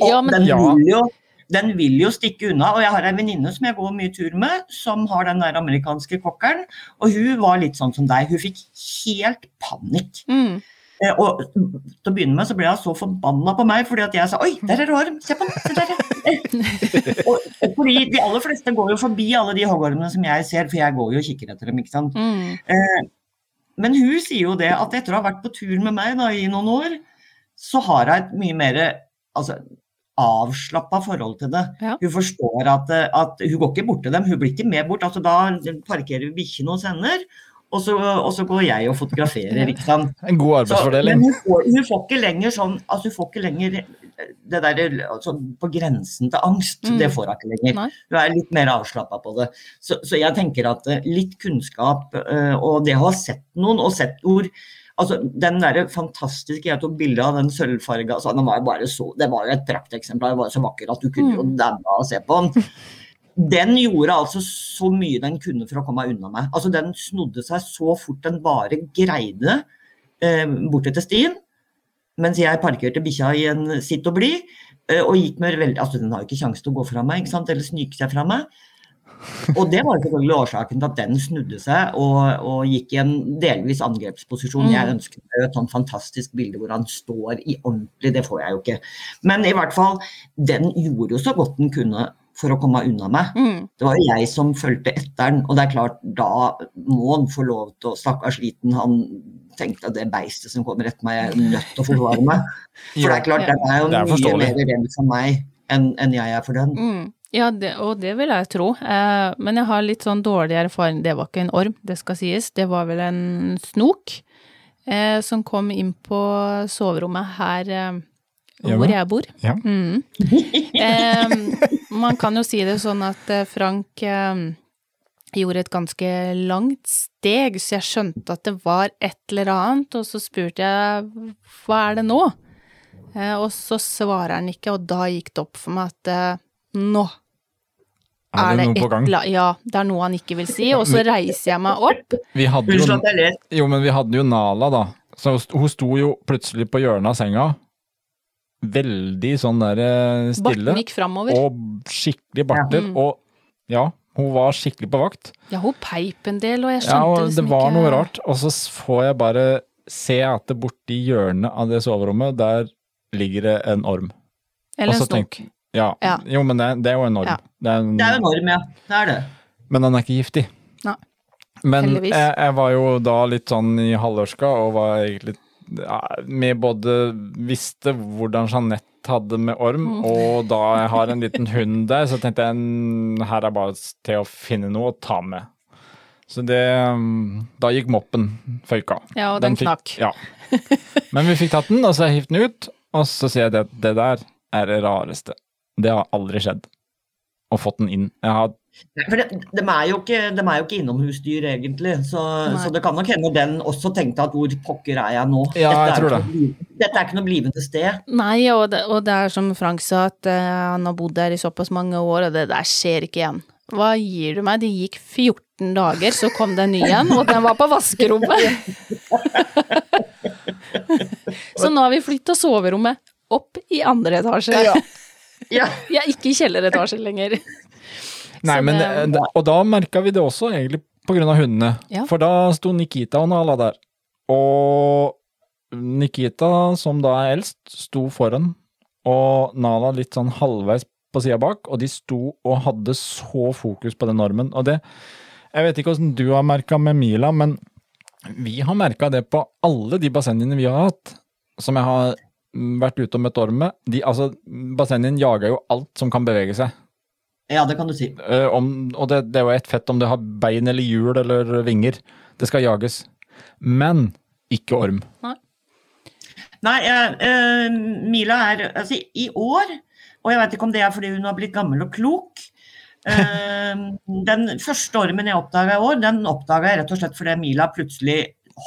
B: Og
A: Ja, men-
B: den,
C: Ja.
B: vil jo, den vil jo stikke unna. Og jeg har en venninne som jeg går mye tur med, som har den der amerikanske kokkeren. Og hun var litt sånn som deg. Hun fikk helt panikk.
A: Mm.
B: Eh, Og til å begynne med så ble hun så forbanna på meg fordi at jeg sa Oi, der er det orm! Se på den! Se der! og, og fordi de aller fleste går jo forbi alle de hoggormene som jeg ser, for jeg går jo og kikker etter dem, ikke sant.
A: Mm.
B: Eh, Men hun sier jo det at etter å ha vært på tur med meg da, i noen år, så har hun et mye mer altså, avslappa forhold til det.
A: Ja.
B: Hun forstår at, at hun går ikke bort til dem, hun blir ikke med bort. altså Da parkerer bikkjene hos henne, og så, og så går jeg og fotograferer. ikke sant?
C: En god
B: Så,
C: arbeidsfordeling.
B: men hun får, hun får ikke lenger sånn altså Hun får ikke lenger det der altså, på grensen til angst.
A: Mm.
B: Det får hun ikke lenger.
A: Nei.
B: Hun er litt mer avslappa på det. Så, så jeg tenker at eh, litt kunnskap eh, og det å ha sett noen, og sett hvor Altså, Den der fantastiske Jeg av den sølvfarga altså, den var bare så, Det var jo et prakteksemplar. Det var så vakker at du kunne jo
A: Mm.
B: daue av å se på den. Den gjorde altså så mye den kunne for å komme unna meg. Altså Den snodde seg så fort den bare greide eh, borte til stien. Mens jeg parkerte bikkja i en sitt og bli, eh, og gikk med veldig Altså den har jo ikke sjanse til å gå fra meg, ikke sant, eller snyke seg fra meg. Og det var selvfølgelig årsaken til at den snudde seg og, og gikk i en delvis angrepsposisjon. Jeg ønsket meg et sånn fantastisk bilde hvor han står i ordentlig, det får jeg jo ikke. Men i hvert fall, den gjorde jo så godt den kunne for å komme unna meg.
A: Mm.
B: Det var jo jeg som fulgte etter den, og det er klart, da må han få lov til å Stakkars liten, han tenkte at det beistet som kommer etter meg, er nødt til å forsvare meg. For det er klart, den er jo
C: er
B: mye mer redd for meg enn enn jeg er for den.
A: Mm. Ja, det, og det vil jeg tro. Eh, men jeg har litt sånn dårlig erfaring. Det var ikke en orm, det skal sies. Det var vel en snok eh, som kom inn på soverommet her eh, hvor jeg bor.
C: Ja.
A: Mm. Eh, man kan jo si det sånn at eh, Frank eh, gjorde et ganske langt steg, så jeg skjønte at det var et eller annet, og så spurte jeg hva er det nå? Eh, og så svarer han ikke, og da gikk det opp for meg at nå
C: Er det noe på gang?
A: la- Ja, det er noe han ikke vil si, og så reiser jeg meg opp.
C: Vi hadde jo, jo, men vi hadde jo Nala, da. Så hun sto jo plutselig på hjørnet av senga. Veldig sånn der eh, stille.
A: Barten gikk framover.
C: Og skikkelig barter.
A: Ja.
C: Og ja, hun var skikkelig på vakt.
A: Ja, hun peip en del, og jeg
C: Ja,
A: skjønte
C: og det
A: liksom
C: var noe rart. Og så får jeg bare se at det borti hjørnet av det soverommet, der ligger det en orm.
A: Eller en
C: så
A: snok.
C: tenk- Ja,
A: Ja.
C: jo, men det, det er jo en orm.
A: Ja.
C: Det er en,
B: Det er en norm, ja. Det er det.
C: Men den er ikke giftig.
A: Nei.
C: Men jeg, jeg var jo da litt sånn i halvørska og var egentlig ja, med både visste hvordan Jeanette hadde med orm,
A: Mm.
C: og da jeg har en liten hund der, så tenkte jeg her er bare til å finne noe å ta med. Så det um, Da gikk moppen føyka.
A: Ja, og den,
C: den
A: knakk.
C: Ja. Men vi fikk tatt den, og så hivde den ut, og så sier jeg det, det der er det rareste. Det har aldri skjedd. Og fått den inn. Jeg har
B: Nei, For de, de, er jo ikke, de er jo ikke innomhusdyr, egentlig. Så, så det kan nok hende den også tenkte at hvor pokker er jeg nå?
C: Ja, jeg
B: er
C: tror
B: det noe Dette er ikke noe blivende sted.
A: Nei, og det, og det er som Frank sa, at uh, han har bodd der i såpass mange år, og det der skjer ikke igjen. Hva gir du meg? Det gikk 14 dager, så kom det en ny en, og den var på vaskerommet! så nå har vi flytta soverommet opp i andre etasje.
B: Ja.
A: Vi er ikke i kjelleretasjen lenger.
C: Nei, men,
A: det-
C: det, og da merka vi det også, egentlig av hundene.
A: Ja.
C: For da sto Nikita og Nala der. Og Nikita, som da er eldst, sto foran, og Nala litt sånn halvveis på sida bak, og de sto og hadde så fokus på den normen. Og det Jeg vet ikke åssen du har merka med Mila, men vi har merka det på alle de bassengene vi har hatt, som jeg har vært ute og møtt orm med. De, altså, bassengen jager jo alt som kan bevege seg.
B: ja, det kan du si.
C: Uh, om, og det, det er jo ett fett om det har bein eller hjul eller vinger. Det skal jages. Men ikke orm.
B: Nei, Nei uh, Mila er altså, i år, og jeg vet ikke om det er fordi hun har blitt gammel og klok. uh, den første ormen jeg oppdaga i år, den oppdaga jeg rett og slett fordi Mila plutselig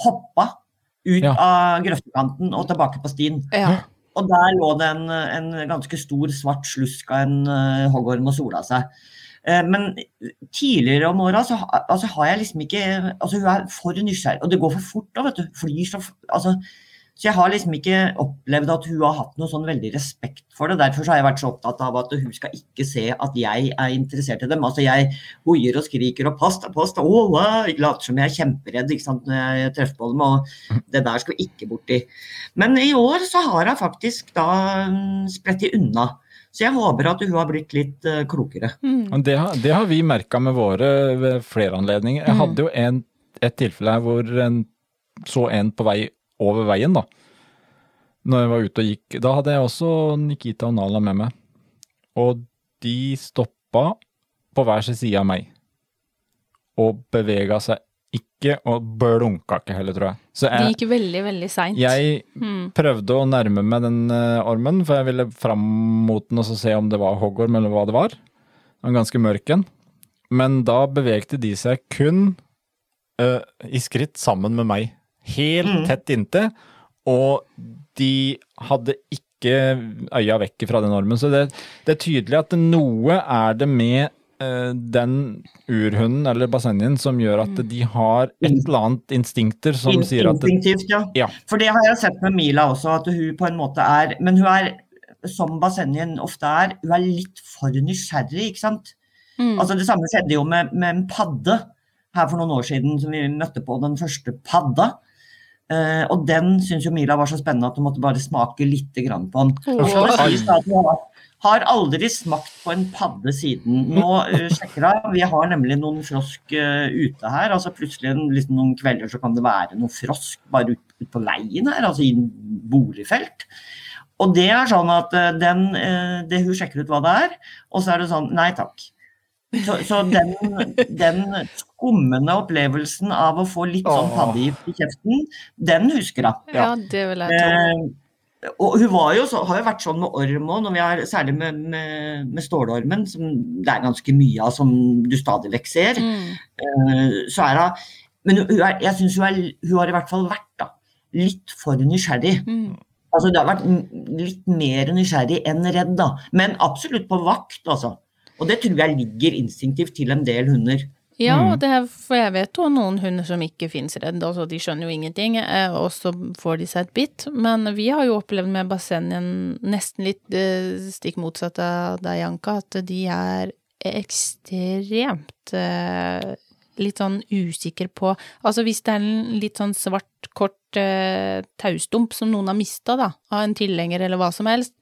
B: hoppa ut
C: Ja.
B: av grøftekanten og tilbake på stien.
A: Ja.
B: Og der lå det en, en ganske stor svart slusk av en uh, hoggorm og sola seg. Uh, men tidligere om åra så altså, har jeg liksom ikke altså Hun er for nysgjerrig, og det går for fort da, vet du. Flyr så altså, Så jeg har liksom ikke opplevd at hun har hatt noe sånn veldig respekt for det. Derfor så har jeg vært så opptatt av at hun skal ikke se at jeg er interessert i dem. Altså jeg hoier og skriker og 'pass deg, pass deg', nei», later som jeg er kjemperedd ikke sant, når jeg treffer på dem. Og det der skal vi ikke borti. Men i år så har hun faktisk da spredt i unna. Så jeg håper at hun har blitt litt eh, klokere.
A: Mm.
C: Det har, det har vi merka med våre ved flere anledninger. Jeg
A: Mm.
C: hadde jo en, et tilfelle her hvor en så en på vei over veien, da. Når jeg var ute og gikk. Da hadde jeg også Nikita og Nala med meg. Og de stoppa på hver sin side av meg. Og bevega seg ikke, og blunka ikke heller, tror jeg. Så
A: Det
C: jeg,
A: gikk veldig, veldig seint.
C: jeg
A: Mm.
C: prøvde å nærme meg den eh, ormen, for jeg ville fram mot den og så se om det var hoggorm eller hva det var. Den var ganske mørk en. Men da bevegde de seg kun uh, i skritt sammen med meg. Helt
B: Mm.
C: tett inntil. Og de hadde ikke øya vekk fra den ormen. Så det, det er tydelig at noe er det med eh, den urhunden eller bassengen som gjør at de har et eller annet instinkter som
B: In-
C: sier at det,
B: Instinktivt, ja.
C: Ja.
B: For det har jeg sett med Mila også, at hun på en måte er Men hun er, som bassengen ofte er, hun er litt for nysgjerrig, ikke sant.
A: Mm.
B: Altså Det samme skjedde jo med, med en padde her for noen år siden, som vi møtte på den første padda. Eh, og den syns jo Mila var så spennende at hun måtte bare smake litt grann på den. Har, har aldri smakt på en padde siden. Nå uh, sjekker jeg, vi har nemlig noen frosk uh, ute her. altså Plutselig en, liksom, noen kvelder så kan det være noen frosk bare ut, ut på veien her, altså i en boligfelt. Og det er sånn at den, det hun sjekker ut hva det er, og så er det sånn nei takk. Så, så den, den skummende opplevelsen av å få litt sånn paddegift i kjeften, den husker hun.
A: Ja, det vil jeg tro.
B: Eh, og hun var jo så, har jo vært sånn med orm òg, særlig med, med, med stålormen, som det er ganske mye av som du stadig vekk ser.
A: Mm.
B: Eh, så er hun Men hun er, jeg syns hun, er- hun har i hvert fall vært da, litt for nysgjerrig.
A: Mm.
B: Altså Det har vært litt mer nysgjerrig enn redd, da. Men absolutt på vakt, altså. Og det tror jeg ligger instinktivt til en del hunder.
A: Ja,
C: Mm.
A: og det er, for jeg vet jo noen hunder som ikke finnes redd, altså de skjønner jo ingenting, eh, og så får de seg et bitt. Men vi har jo opplevd med bassenget nesten litt eh, stikk motsatt av deg, Janka, at de er ekstremt eh, litt sånn usikker på Altså hvis det er en litt sånn svart, kort eh, taustump som noen har mista, da, av en tilhenger eller hva som helst,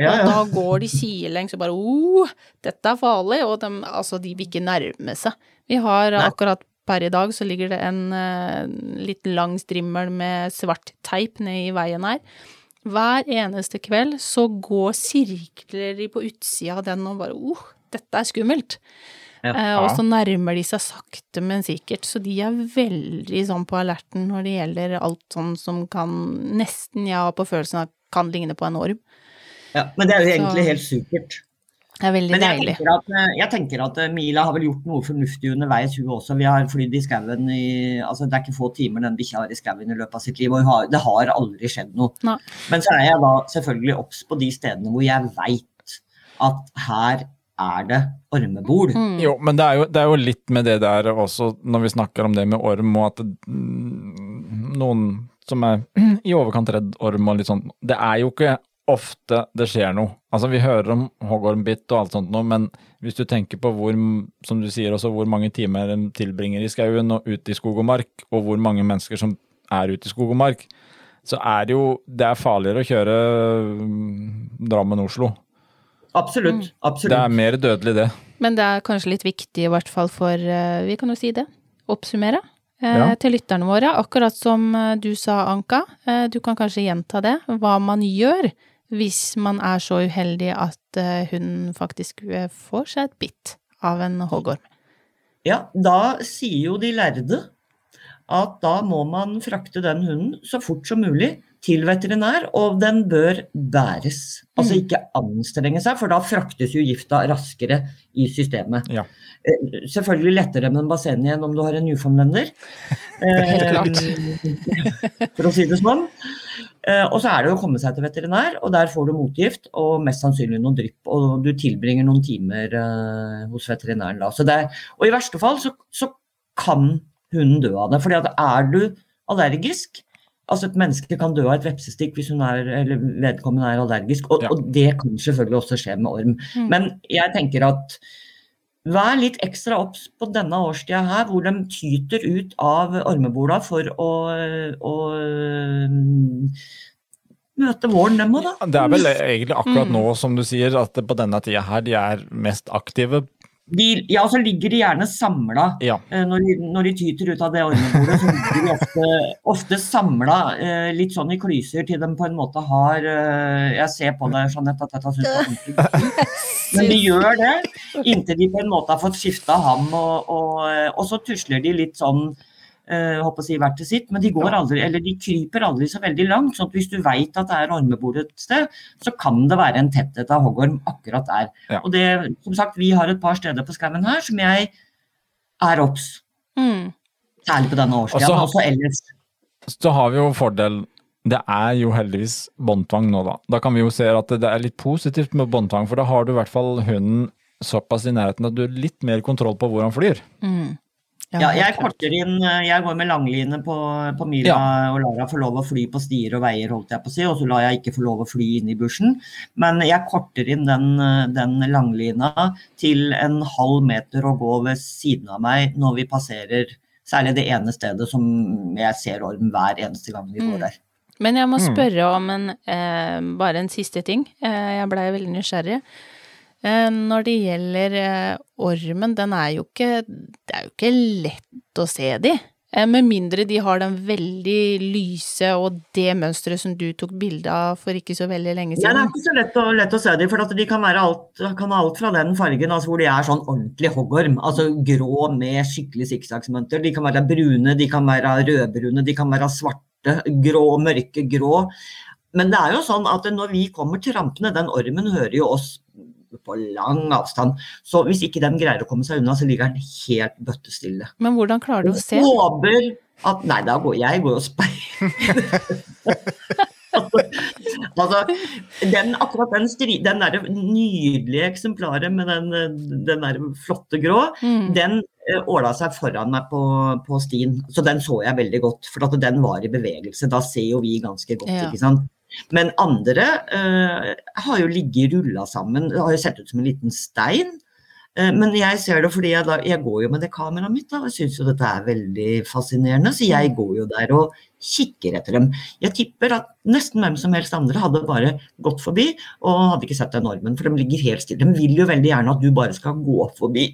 B: Ja,
A: og da går de sidelengs og bare oh, dette er farlig, og de, altså, de vil ikke nærme seg. Vi har
B: Nei.
A: akkurat per i dag så ligger det en eh, litt lang strimmel med svart teip ned i veien her. Hver eneste kveld så går sirkler de på utsida av den og bare oh, dette er skummelt.
B: Ja.
A: Eh, og så nærmer de seg sakte, men sikkert. Så de er veldig sånn på alerten når det gjelder alt sånn som kan nesten, ja, på følelsen av kan ligne på en orm.
B: Ja, men det er jo
A: Så-
B: egentlig helt supert.
A: Det er veldig
B: Men jeg
A: deilig.
B: tenker, at, eh, jeg tenker at eh, Mila har vel gjort noe fornuftig underveis, hun også. Vi har flydd i skauen i altså Det er ikke få timer den bikkja har i skauen i løpet av sitt liv, og har, det har aldri skjedd noe.
A: Nei.
B: Men så er jeg da selvfølgelig obs på de stedene hvor jeg veit at her er det ormebol.
A: Mm.
C: Jo, men det er jo, det er jo litt med det der også, når vi snakker om det med orm, og at det, mm, noen som er i overkant redd orm og litt sånn Det er jo ikke ofte det skjer noe. Altså Vi hører om hoggormbitt og alt sånt noe, men hvis du tenker på hvor, som du sier også, hvor mange timer en tilbringer i skauen og ute i skog og mark, og hvor mange mennesker som er ute i skog og mark, så er det jo det er farligere å kjøre mm, Drammen-Oslo.
B: Absolutt. absolutt.
C: Det er mer dødelig, det.
A: Men det er kanskje litt viktig, i hvert fall for eh, Vi kan jo si det. Oppsummere. eh,
C: Ja.
A: Til lytterne våre, akkurat som eh, du sa, Anka. eh, Du kan kanskje gjenta det. Hva man gjør hvis man er så uheldig at eh, hunden faktisk får seg et bitt av en hoggorm.
B: Ja, da sier jo de lærde at da må man frakte den hunden så fort som mulig til veterinær, og den bør bæres. Altså
A: Mm.
B: ikke anstrenge seg, for da fraktes jo gifta raskere i systemet.
C: Ja.
B: Eh, Selvfølgelig lettere med en basseng igjen om du har en newfoundlender.
A: Helt klart.
B: Eh, For å si det sånn. Eh, Og så er det å komme seg til veterinær, og der får du motgift og mest sannsynlig noen drypp. Og du tilbringer noen timer hos veterinæren da. Er, og i verste fall så, så kan hunden dø av det. fordi at er du allergisk Altså Et menneske kan dø av et vepsestikk hvis hun er, eller vedkommende er allergisk, og,
C: Ja.
B: og det kan selvfølgelig også skje med orm.
A: Mm.
B: Men jeg tenker at vær litt ekstra obs på denne årstida her, hvor de tyter ut av ormebola for å, å mm, møte våren, dem òg, da.
C: Det er vel egentlig akkurat
A: Mm.
C: nå, som du sier, at på denne tida her de er mest aktive.
B: De, ja, så ligger de gjerne samla.
C: Ja.
B: Eh, Når de, når de tyter ut av det ordnebordet, så ligger de ofte, ofte samla eh, litt sånn i klyser til de på en måte har eh, Jeg ser på deg, Jeanette, at dette syns du er ordentlig. Men de gjør det inntil de på en måte har fått skifta ham, og, og, og så tusler de litt sånn håper å si hvert til sitt, men de går aldri, eller de kryper aldri så veldig langt. sånn at Hvis du veit at det er ormebol et sted, så kan det være en tetthet av hoggorm akkurat der.
C: Ja.
B: Og det, som sagt, vi har et par steder på skauen her som jeg er obs.
A: Mm.
B: Særlig på denne årstida, men også ellers.
C: Så har vi jo fordel Det er jo heldigvis båndtvang nå, da. Da kan vi jo se at det er litt positivt med båndtvang, for da har du i hvert fall hunden såpass i nærheten at du har litt mer kontroll på hvor han flyr.
A: Mm.
B: Ja, jeg korter inn eh, Jeg går med langline på, på Mila og lar henne få lov å fly på stier og veier, holdt jeg på å si, og så lar jeg ikke få lov å fly inn i bushen. Men jeg korter inn den, eh, den langlina til en halv meter å gå ved siden av meg når vi passerer særlig det ene stedet som jeg ser orm hver eneste gang vi går
A: Mm.
B: der.
A: Men jeg må
C: Mm.
A: spørre om en, eh, bare en siste ting. Eh, jeg blei veldig nysgjerrig. Eh, når det gjelder eh, ormen, den er jo ikke Det er jo ikke lett å se de. Eh, med mindre de har den veldig lyse og det mønsteret som du tok bilde av for ikke så veldig lenge
B: Ja, det er ikke så lett å, lett å se dem, for de kan være alt, kan alt fra den fargen altså hvor de er sånn ordentlig hoggorm, altså grå med skikkelig sikksaksmønter. De kan være brune, de kan være rødbrune, de kan være svarte, grå, mørke grå. Men det er jo sånn at når vi kommer trampende, den ormen hører jo oss på lang avstand. Så hvis ikke den greier å komme seg unna, så ligger den helt bøttestille.
A: Men hvordan klarer du å se?
B: Håper at Nei, da går jeg går og speiler. altså, den, akkurat den, den der nydelige eksemplaret med den, den der flotte grå,
A: Mm.
B: den eh, åla seg foran meg på, på stien. Så den så jeg veldig godt, for den var i bevegelse. Da ser jo vi ganske godt,
A: Ja.
B: ikke sant. Men andre eh, har jo ligget rulla sammen, det har jo sett ut som en liten stein. Eh, Men jeg ser det fordi jeg, da, jeg går jo med det kameraet mitt da, og syns jo dette er veldig fascinerende. Så jeg går jo der og kikker etter dem. Jeg tipper at nesten hvem som helst andre hadde bare gått forbi og hadde ikke sett den ormen, for de ligger helt stille. De vil jo veldig gjerne at du bare skal gå forbi.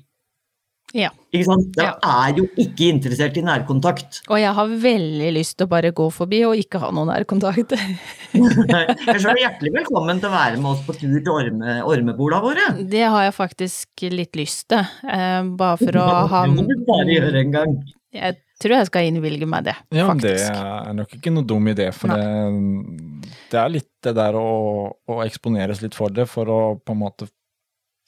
A: Ja.
B: Ikke sant? Jeg
A: Ja.
B: er jo ikke interessert i nærkontakt.
A: Og jeg har veldig lyst til å bare gå forbi og ikke ha noen nærkontakt.
B: jeg er hjertelig velkommen til å være med oss på tur til orme, ormebola våre.
A: Det har jeg faktisk litt lyst til, eh, bare for å ha
B: Det må du bare gjøre en gang.
A: Jeg tror jeg skal innvilge meg det,
C: Ja, det er nok ikke noe dum idé, for det, det er litt det der å, å eksponeres litt for det, for å på en måte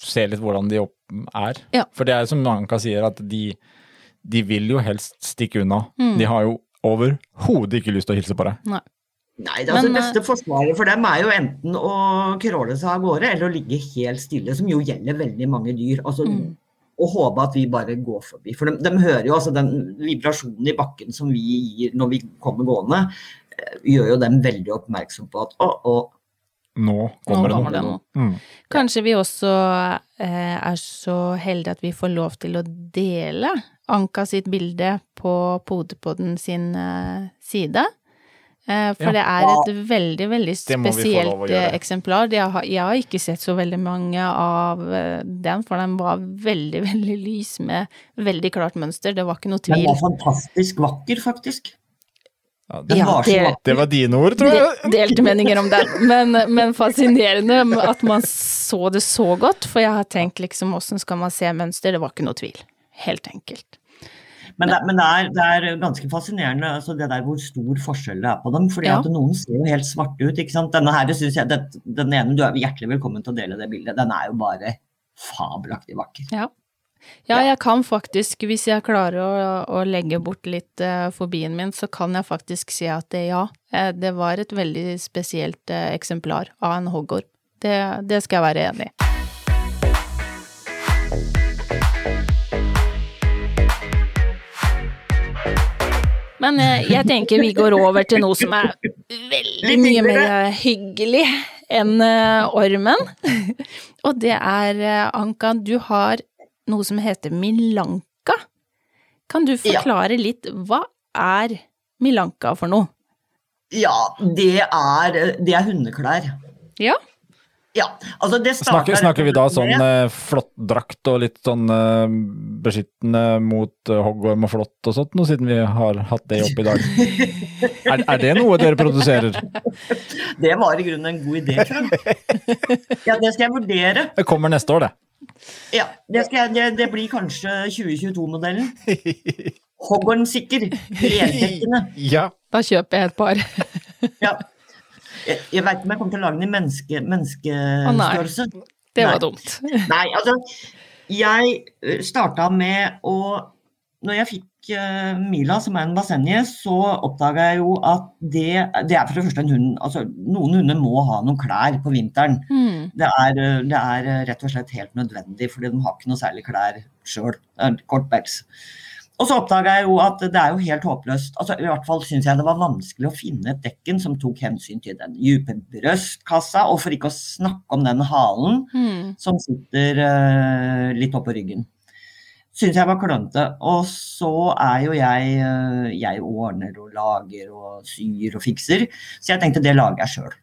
C: se litt hvordan de opp er.
A: Ja.
C: For det er som Anka sier, at de, de vil jo helst stikke unna.
A: Mm.
C: De har jo overhodet ikke lyst til å hilse på deg.
B: Nei, det, altså,
A: Men,
B: det beste forsvaret for dem er jo enten å kråle seg av gårde, eller å ligge helt stille, som jo gjelder veldig mange dyr. Altså,
A: Mm.
B: Og håpe at vi bare går forbi. For de, de hører jo altså den vibrasjonen i bakken som vi gir når vi kommer gående, eh, gjør jo dem veldig oppmerksom på at å, å,
C: Nå kommer
A: Nå
C: det
A: kommer det
C: noe.
A: noe.
C: Mm.
A: Kanskje vi også eh, er så heldige at vi får lov til å dele Anka sitt bilde på Podepodden sin eh, side. Eh, for
C: Ja.
A: det er et veldig, veldig spesielt eh, eksemplar. Jeg har, jeg har ikke sett så veldig mange av eh, den, for den var veldig, veldig lys med veldig klart mønster. Det var ikke noe tvil.
B: Den var fantastisk vakker, faktisk.
C: Ja,
B: det,
A: Ja,
B: var
A: det-
C: det var dine ord, tror jeg.
A: De- Delte meninger om den, men, men fascinerende at man så det så godt. For jeg har tenkt liksom åssen skal man se mønster, det var ikke noe tvil. Helt enkelt.
B: Men, det, men det, er, det er ganske fascinerende altså det der hvor stor forskjell det er på dem. fordi
A: Ja.
B: at Noen ser jo helt svarte ut. ikke sant? Denne her, synes jeg, det, Den ene, du er hjertelig velkommen til å dele det bildet. Den er jo bare fabelaktig vakker.
A: Ja. Ja, jeg kan faktisk, hvis jeg klarer å, å legge bort litt uh, fobien min, så kan jeg faktisk si at det, ja, eh, det var et veldig spesielt uh, eksemplar av en hoggorm. Det, det skal jeg være enig i. Men uh, jeg tenker vi går over til noe som er veldig mye mer hyggelig enn ormen. Og det er, Anka, du har noe som heter milanka. Kan du
B: Ja.
A: forklare litt, hva er milanka for noe?
B: Ja, det er, det er hundeklær.
A: Ja,
B: Ja, altså det starter
C: Snakker, snakker vi da sånn
B: med-
C: eh, flott drakt og litt sånn eh, beskyttende mot eh, hoggorm og flått og sånt, nå siden vi har hatt det oppe i dag? Er, er det noe dere produserer?
B: Det var i grunnen en god idé, tror. Ja, det skal jeg vurdere.
C: Det kommer neste år, det.
B: Ja, det, skal jeg, det, det blir kanskje 2022-modellen. Hoggorn sikker. Heldekkende.
C: Ja.
A: da kjøper jeg et par.
B: Ja. Jeg, jeg veit ikke om jeg kommer til å lage den i menneske, menneskestørrelse.
A: Det
B: Nei.
A: var dumt.
B: Nei, altså Jeg starta med å Når jeg fikk uh, Mila, som er en basenje, så oppdaga jeg jo at det, det er for det første en hund altså Noen hunder må ha noen klær på vinteren.
A: Mm.
B: Det er, eh, det er eh, rett og slett helt nødvendig, fordi de har ikke noe særlig klær sjøl. Kort pels. Og så oppdaga jeg jo at det er jo helt håpløst. altså I hvert fall syns jeg det var vanskelig å finne et dekken som tok hensyn til den dype brystkassa, og for ikke å snakke om den halen
A: mm.
B: som sitter uh, litt oppå ryggen. Syns jeg var klønete. Og så er jo jeg eh, Jeg ordner og lager og syr og fikser, så jeg tenkte det lager jeg sjøl.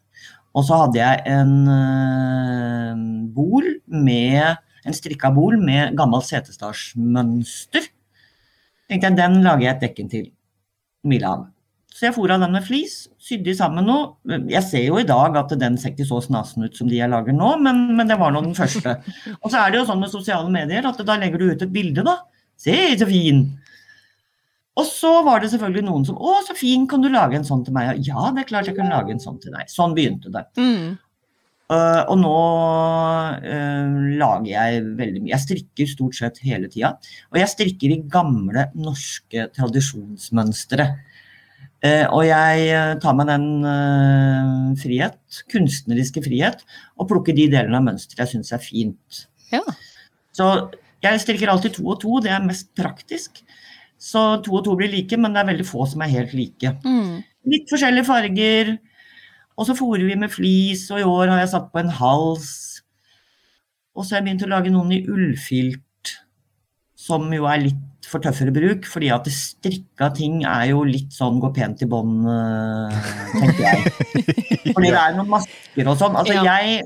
B: Og så hadde jeg en eh, bol med en strikka bol med gammelt setestasjmønster. Tenkte jeg, Den lager jeg et dekken til Mila av. Så jeg fôra den med flis, sydde sammen noe. Jeg ser jo i dag at den ser ikke så snasen ut som de jeg lager nå, men, men det var nå den første. Og så er det jo sånn med sosiale medier at da legger du ut et bilde, da. Se, så fin! Og så var det selvfølgelig noen som Å, så fin, kan du lage en sånn til meg? Ja, det er klart jeg kan lage en sånn til deg. Sånn begynte det.
A: Mm.
B: Uh, og nå uh, lager jeg veldig mye. Jeg strikker stort sett hele tida. Og jeg strikker i gamle norske tradisjonsmønstre. Uh, og jeg uh, tar meg den uh, frihet, kunstneriske frihet, og plukker de delene av mønsteret jeg syns er fint.
A: Ja.
B: Så jeg strikker alltid to og to, det er mest praktisk. Så to og to blir like, men det er veldig få som er helt like
A: Mm.
B: litt forskjellige farger. Og så fôrer vi med flis, og i år har jeg satt på en hals. Og så har jeg begynt å lage noen i ullfilt, som jo er litt for tøffere bruk, fordi at strikka ting er jo litt sånn gå pent i bånd, eh, tenker jeg. Fordi det er noen masker og sånn. Altså
A: Ja.
B: jeg,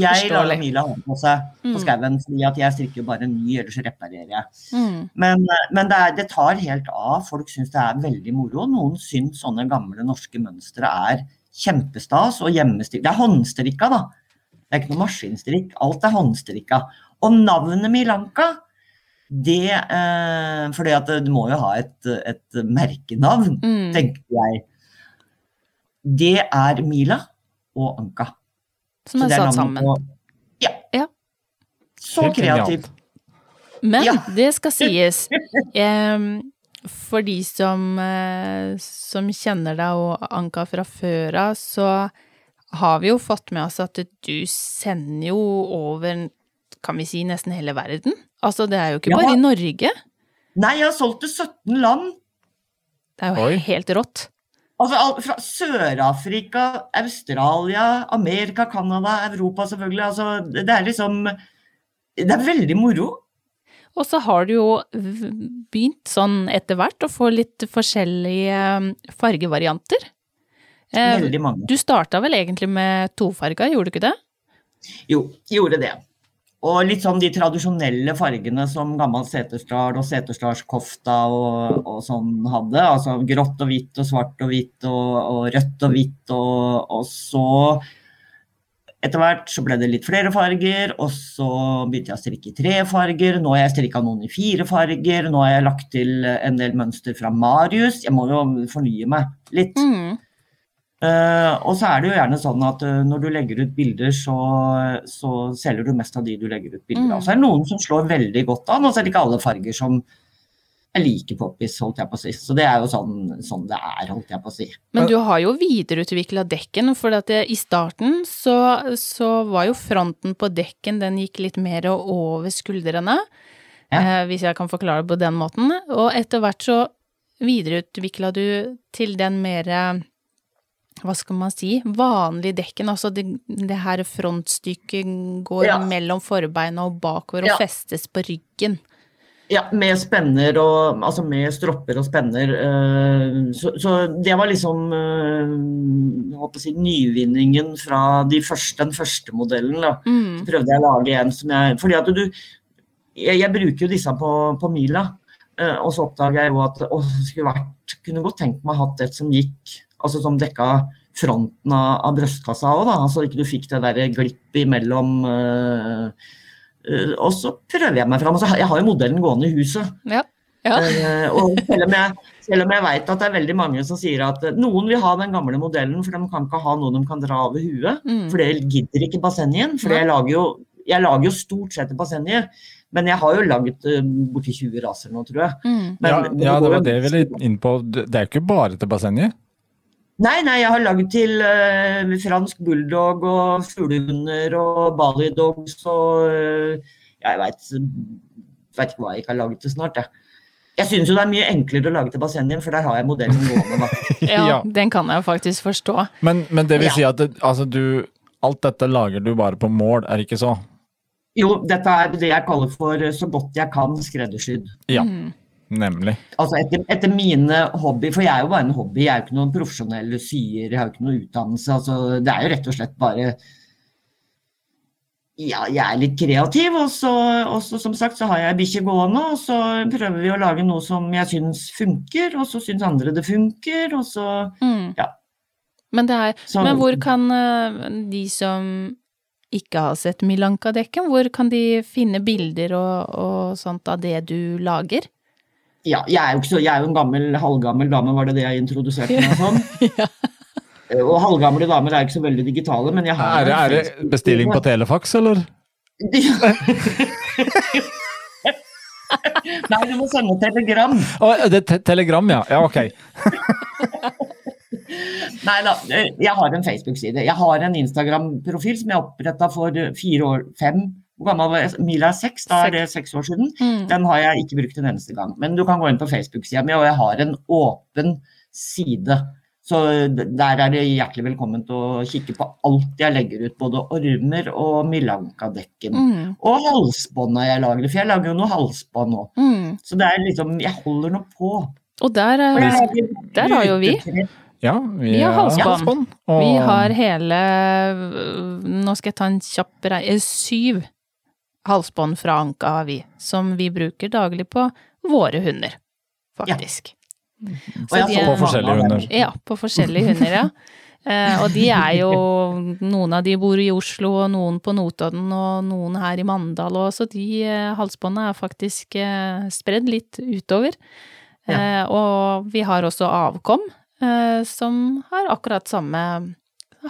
B: jeg lar Mila ha på seg på
A: Mm.
B: skauen, fordi at jeg strikker bare en ny, ellers reparerer jeg.
A: Hmm.
B: Men, men det, er, det tar helt av. Folk syns det er veldig moro. Noen syns sånne gamle norske mønstre er kjempestas og hjemmestrikk. Det er håndstrikka, da. Det er ikke noe maskinstrikk. Alt er håndstrikka. Og navnet Milanka, det eh, Fordi at du må jo ha et, et merkenavn,
A: mm.
B: tenker jeg. Det er Mila og Anka.
A: Som er,
B: er
A: satt sammen.
B: på- Ja.
A: Ja.
B: Så kreativt.
A: Men
B: Ja.
A: det skal sies, for de som, eh, som kjenner deg og Anka fra før av, så har vi jo fått med oss at du sender jo over, kan vi si, nesten hele verden. Altså, det er jo ikke
B: Ja.
A: bare i Norge.
B: Nei, jeg har solgt til 17 land.
A: Det er jo
C: Oi.
A: helt rått.
B: Altså fra Sør-Afrika, Australia, Amerika, Canada, Europa selvfølgelig. Altså, det er liksom Det er veldig moro.
A: Og så har du jo begynt sånn etter hvert å få litt forskjellige eh, fargevarianter. Eh,
B: Veldig mange.
A: Du starta vel egentlig med tofarga, gjorde du ikke det?
B: Jo, gjorde det. Og litt sånn de tradisjonelle fargene som gammel Setesdal og Setesdalskofta og, og sånn hadde. Altså grått og hvitt og svart og hvitt og, og rødt og hvitt. Og, og så etter hvert så ble det litt flere farger, og så begynte jeg å strikke i tre farger. Nå har jeg strikka noen i fire farger. Nå har jeg lagt til en del mønster fra Marius. Jeg må jo fornye meg litt.
A: Mm.
B: Eh, og så er det jo gjerne sånn at uh, når du legger ut bilder, så, så selger du mest av de du legger ut bilder av.
A: Mm.
B: Så er det noen som slår veldig godt an, og så er det ikke alle farger som er like poppis, holdt jeg på å si. Så det er jo sånn, sånn det er, holdt jeg på å si.
A: Men du har jo videreutvikla dekken, for det, i starten så, så var jo fronten på dekken, den gikk litt mer over skuldrene,
B: Ja.
A: Uh, hvis jeg kan forklare det på den måten. Og etter hvert så videreutvikla du til den mer hva skal man si, vanlig dekken, altså det, det her frontstykket går
B: Ja.
A: mellom forbeina og bakover og
B: Ja.
A: festes på ryggen.
B: Ja, med spenner og Altså med stropper og spenner. eh, Så, så det var liksom eh, si, nyvinningen fra de første, den første modellen. da.
A: Mm.
B: Så prøvde jeg å lage en som jeg Fordi at du Jeg, jeg bruker jo disse på, på Mila, eh, og så oppdaga jeg jo at å, skulle vært Kunne godt tenkt meg å ha hatt et som gikk Altså som dekka fronten av, av brystkassa òg, da. Altså ikke du fikk det derre glipp imellom Uh, uh, Og så prøver jeg meg fram. Altså, jeg har jo modellen gående i huset.
A: Ja. ja.
B: uh, og selv om jeg, selv om jeg vet at det er veldig mange som sier at noen vil ha den gamle modellen, for de kan ikke ha noe de kan dra over huet.
A: Mm.
B: For det gidder ikke bassenget. For jeg lager, jo, jeg lager jo stort sett bassenget. Men jeg har jo laget uh, borti 20 raser nå, tror jeg.
A: Mm.
B: Men,
C: ja,
B: men
C: ja, det var
B: jo-
C: det jeg ville inn på. Det det er jo ikke bare til bassenget.
B: Nei, nei, jeg har laget til uh, fransk bulldog og fuglehunder og balidogs og uh, Jeg veit ikke hva jeg ikke har laget til snart, jeg. Jeg syns jo det er mye enklere å lage til bassenget, for der har jeg modellen gående.
A: Ja,
C: Ja.
A: den kan jeg faktisk forstå.
C: Men, men det vil
B: Ja.
C: si at det, altså du Alt dette lager du bare på mål, er det ikke så?
B: Jo, dette er det jeg kaller for eh, så godt jeg kan skreddersydd.
C: Ja,
A: Mm.
C: Nemlig.
B: Altså etter, etter mine hobby, for jeg er jo bare en hobby, jeg er jo ikke noen profesjonell syer, jeg har jo ikke noen utdannelse. Altså, det er jo rett og slett bare Ja, jeg er litt kreativ, og så, og så som sagt så har jeg bikkje gående, og så prøver vi å lage noe som jeg syns funker, og så syns andre det funker, og så
A: Mm.
B: Ja.
A: Men, det er,
B: Så-
A: men hvor kan eh, de som ikke har sett Milanka-dekken, hvor kan de finne bilder og, og sånt av det du lager?
B: Ja, jeg er jo ikke så, jeg er jo en gammel, halvgammel dame, var det det jeg introduserte meg som?
A: Ja.
B: Eh, Og halvgamle damer er ikke så veldig digitale, men jeg har
C: Er det, er det bestilling på telefax, eller?
B: Nei, du må sende telegram.
C: Oh, det te telegram, ja. Ja, ok.
B: Nei da, eh, jeg har en Facebook-side. Jeg har en Instagram-profil som jeg oppretta for fire år, fem Hvor gammel var jeg? Mila er seks, da er det seks år siden.
A: Mm.
B: Den har jeg ikke brukt en eneste gang. Men du kan gå inn på Facebook-sida mi, og jeg har en åpen side. Så der er det hjertelig velkommen til å kikke på alt jeg legger ut. Både ormer og Milanka-dekken.
A: Mm.
B: Og halsbånda jeg lager. For jeg lager jo noe halsbånd nå.
A: Mm.
B: Så det er liksom Jeg holder nå på.
A: Og der,
B: Og jeg
A: eh, der har jo vi.
C: Ja, vi,
A: Vi har halsbånd.
C: og-
A: vi har hele Nå skal jeg ta en kjapp rei... eh, Syv halsbånd fra Anka har vi, som vi bruker daglig på våre hunder, faktisk.
B: Solgt
A: er-
C: På forskjellige hunder.
A: Ja, på forskjellige hunder, ja. Eh, og de er jo Noen av de bor i Oslo, og noen på Notodden, og noen her i Mandal, òg, så de eh, halsbåndene er faktisk eh, spredd litt utover. Eh, og vi har også avkom, eh, som har akkurat samme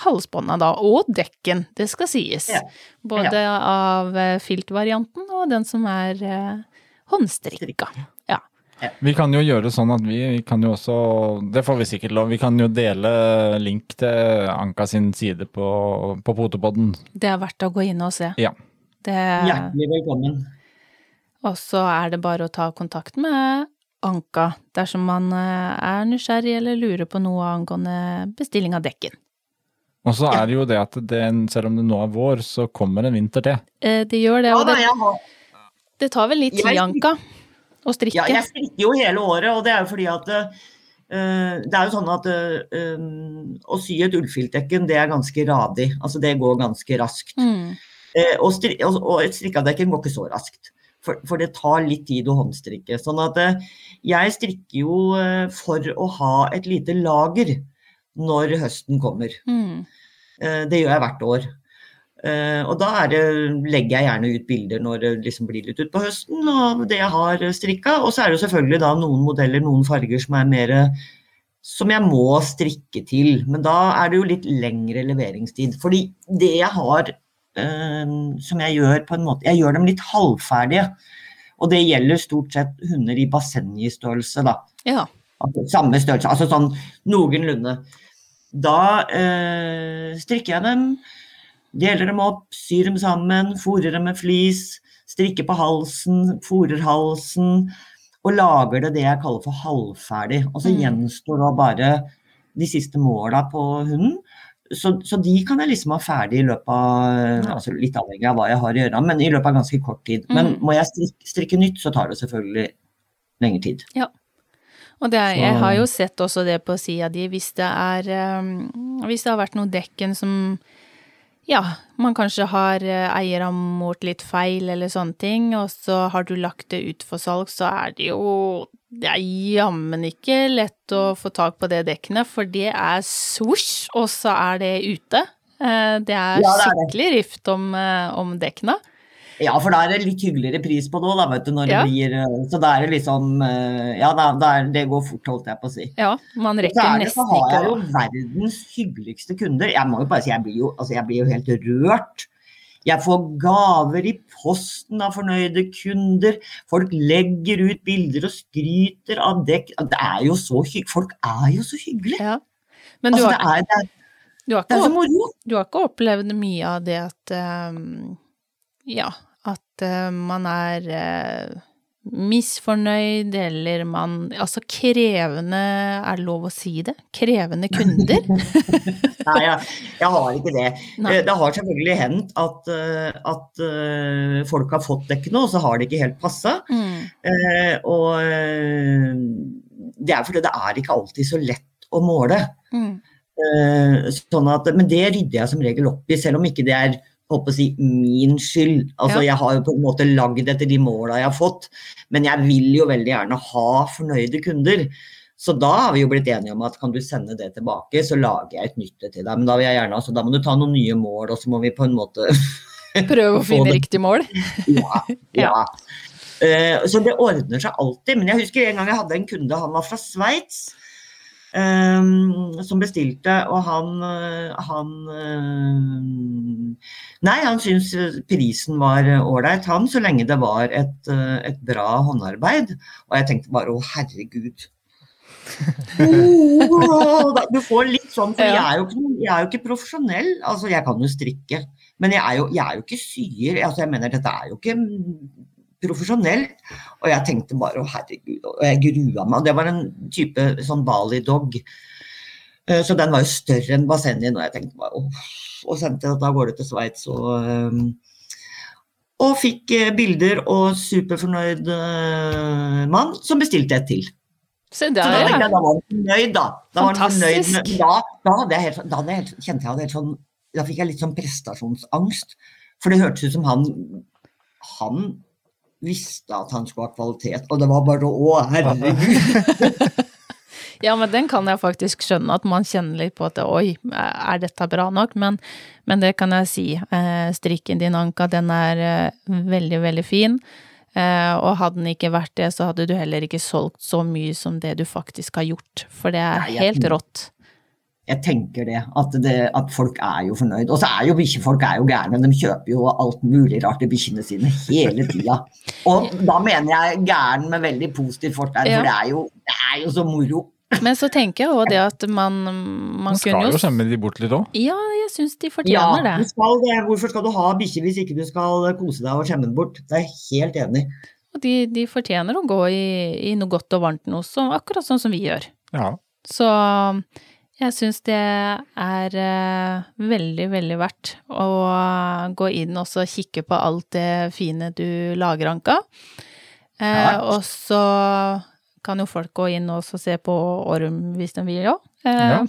A: halsbånda da, og dekken, det skal sies.
B: Ja.
A: Både av eh, filtvarianten og den som er eh, håndstrikka. Ja.
C: Vi kan jo gjøre sånn at vi, vi kan jo også Det får vi sikkert lov. Vi kan jo dele link til Anka sin side på, på Potepodden.
A: Det er verdt å gå inn og se.
C: Ja.
A: Det,
B: Hjertelig velkommen.
A: og så er det bare å ta kontakt med Anka dersom man eh, er nysgjerrig eller lurer på noe angående bestilling av dekken.
C: Og så er det jo det at det, selv om det nå er vår, så kommer en vinter til.
A: Eh, Det gjør det,
B: Ja,
A: og det, det tar vel litt tid, Anka, å strikke.
B: Ja, jeg strikker jo hele året, og det er jo fordi at Uh, det er jo sånn at uh, um, å sy et ullfiltdekken, det er ganske radig. Altså det går ganske raskt.
A: Mm.
B: Uh, og, stri og, og et strikkadekken går ikke så raskt. For, for det tar litt tid å håndstrikke. Sånn at jeg strikker jo for å ha et lite lager når høsten kommer.
A: Mm.
B: Eh, det gjør jeg hvert år. Eh, og da det, legger jeg gjerne ut bilder når det liksom blir litt utpå høsten av det jeg har strikka. Og så er det selvfølgelig da noen modeller, noen farger som er mer som jeg må strikke til. Men da er det jo litt lengre leveringstid. Fordi det jeg har øh, som jeg gjør på en måte Jeg gjør dem litt halvferdige. Og det gjelder stort sett hunder i bassengstørrelse, da.
A: Ja.
B: Altså, samme størrelse, altså sånn noenlunde. Da eh, strikker jeg dem, deler dem opp, syr dem sammen, fôrer dem med flis, strikker på halsen, fôrer halsen, og lager det det jeg kaller for halvferdig. Og så
A: Mm.
B: gjenstår da bare de siste måla på hunden. Så, så de kan jeg liksom ha ferdig i løpet av
A: Ja.
B: altså Litt avhengig av hva jeg har å gjøre, men i løpet av ganske kort tid. Men
A: Mm.
B: må jeg strikke, strikke nytt, så tar det selvfølgelig lengre tid.
A: Og det er, jeg har jo sett også det på sida di, hvis det er um, Hvis det har vært noen dekken som ja, man kanskje har eier har målt litt feil eller sånne ting, og så har du lagt det ut for salg, så er det jo Det er jammen ikke lett å få tak på det dekkene, for det er svosj, og så er det ute. Eh, Det er
B: Ja, det er
A: skikkelig rift om, eh, om dekkene.
B: Ja, for da er det litt hyggeligere pris på det òg, da, vet du. Når
A: Ja.
B: det blir eh, Så da er det liksom eh, Ja, da, da er, det går fort, holdt jeg på å si.
A: Ja, man rekker
B: nesten ikke så har jeg jo verdens hyggeligste kunder. Jeg må jo bare si, jeg blir jo, altså jeg blir jo helt rørt. Jeg får gaver i posten av fornøyde kunder. Folk legger ut bilder og skryter av dekk. Det er jo så hyggelig. Folk er jo så hyggelige.
A: Ja. Men du
B: Altså,
A: har,
B: det, er, det, er,
A: du har
B: det
A: ikke
B: er så moro.
A: Du har ikke opplevd mye av det at um, Ja, at uh, man er uh, misfornøyd, eller man Altså krevende Er det lov å si det? Krevende kunder?
B: Nei, jeg, jeg har ikke det.
A: Nei.
B: Eh, Det har selvfølgelig hendt at, eh, at eh, folk har fått dekkene, og så har det ikke helt passa.
A: Mm.
B: Eh, og eh, det er fordi det er ikke alltid så lett å måle.
A: Mm.
B: Eh, sånn at, men det rydder jeg som regel opp i, selv om ikke det er på å si, min skyld. Altså,
A: Ja.
B: Jeg har jo på en måte lagd etter de måla jeg har fått, men jeg vil jo veldig gjerne ha fornøyde kunder. Så da har vi jo blitt enige om at kan du sende det tilbake, så lager jeg et nytt til deg. Men da vil jeg gjerne, altså, da må du ta noen nye mål, og så må vi på en måte
A: Prøve å finne riktig mål.
B: Ja. ja. Uh, så det ordner seg alltid. Men jeg husker en gang jeg hadde en kunde, han var fra Sveits. Eh, som bestilte, og han, eh, han eh, Nei, han syntes prisen var ålreit, han, så lenge det var et, eh, et bra håndarbeid. Og jeg tenkte bare å, herregud. Oh, du får litt sånn, for jeg, er jo ikke, jeg er jo ikke profesjonell. Altså, jeg kan jo strikke, men jeg er jo, jeg er jo ikke syer. Altså, jeg mener, dette er jo ikke profesjonelt. Og jeg tenkte bare å herregud, og jeg grua meg. Og det var en type sånn Bali dog. Eh, Så den var jo større enn bassenget og jeg tenkte bare åh. Og sendte da går gårde til Sveits og eh, og fikk eh, bilder og superfornøyd mann som bestilte et til.
A: Se
B: Så da,
A: der,
B: tenkte
A: ja.
B: jeg, da var han fornøyd, da. Da, fornøyd
A: Fantastisk.
B: da, da, hadde jeg helt, da hadde jeg helt, kjente jeg hadde helt sånn Da fikk jeg litt sånn prestasjonsangst. For det hørtes ut som han Han visste at han skulle ha kvalitet, og det var bare å, herregud.
A: Ja, men den kan jeg faktisk skjønne, at man kjenner litt på at oi, er dette bra nok? Men, men det kan jeg si. Eh, strikken din, Anka, den er eh, veldig, veldig fin. Eh, og hadde den ikke vært det, så hadde du heller ikke solgt så mye som det du faktisk har gjort. For det er helt rått.
B: Jeg tenker det at, det, at folk er jo fornøyd. Og så er jo bikkjefolk er jo gærne. De kjøper jo alt mulig rart til bikkjene sine hele tida. Og da mener jeg gæren med veldig positivt fortegn,
A: Ja.
B: for det er, jo, det er jo så moro.
A: Men så tenker jeg òg det at man, man
C: Man skal
A: kunne
C: jo
A: jo
C: skjemme de bort litt òg.
A: Ja, jeg syns de fortjener
B: ja,
A: det.
B: skal det. Hvorfor skal du ha bikkje hvis ikke du skal kose deg og skjemme den bort? Det er jeg helt enig.
A: Og de, de fortjener å gå i, i noe godt og varmt noe, så, akkurat sånn som vi gjør.
C: Ja.
A: Så jeg syns det er eh, veldig, veldig verdt å gå inn og så kikke på alt det fine du lager, Anka. Eh,
B: Ja.
A: og så kan jo folk gå inn og se på Orm hvis de vil òg. Eh,
C: Ja.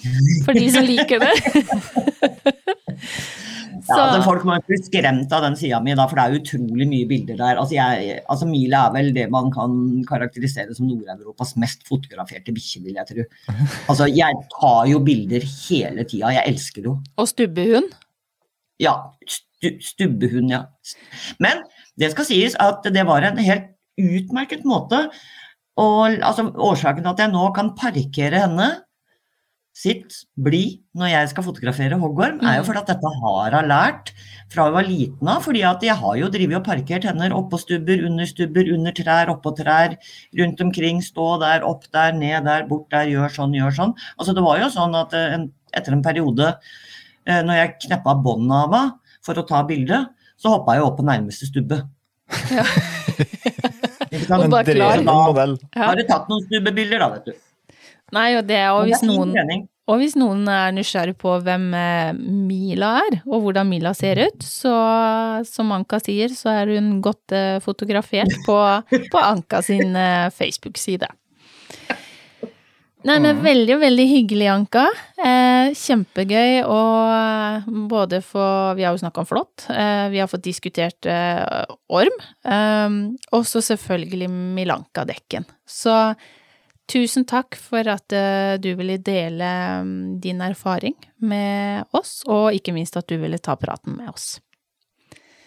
A: For de som liker det.
B: Ja,
A: Så-
B: det Folk må bli skremt av den sida mi, da, for det er utrolig mye bilder der. Altså, jeg, altså Mila er vel det man kan karakterisere som Nord-Europas mest fotograferte bikkje, vil jeg tro. Altså, jeg tar jo bilder hele tida, jeg elsker det jo.
A: Og stubbehund.
B: Ja, stu, stubbehund, ja. Men det skal sies at det var en helt utmerket måte. Og altså, årsaken til at jeg nå kan parkere henne, sitt, bli, når jeg skal fotografere hoggorm, er jo
A: Mm.
B: fordi at dette har hun lært fra hun var liten av. fordi at jeg har jo drevet og parkert henne oppå stubber, under stubber, under trær, oppå trær, rundt omkring, stå der, opp der, ned der, bort der, gjør sånn, gjør sånn. Altså det var jo sånn at eh, en, etter en periode, eh, når jeg kneppa båndet av henne for å ta bilde, så hoppa jeg opp på nærmeste stubbe.
A: Ja.
B: Ikke sant?
A: Og bare klar.
B: du tatt noen stubbebilder, da, vet du.
A: Nei, og det, og hvis noen. Og hvis noen er nysgjerrig på hvem eh, Mila er, og hvordan Mila ser ut, så som Anka sier, så er hun godt eh, fotografert på, på Anka sin eh, Facebook-side. Nei, men veldig, veldig hyggelig, Anka. Eh, kjempegøy å både få Vi har jo snakka om flått. Eh, vi har fått diskutert eh, orm. Og så selvfølgelig Milanka-dekken. Så Tusen takk for at eh, du ville dele mm, din erfaring med oss, og ikke minst at du ville ta praten med oss.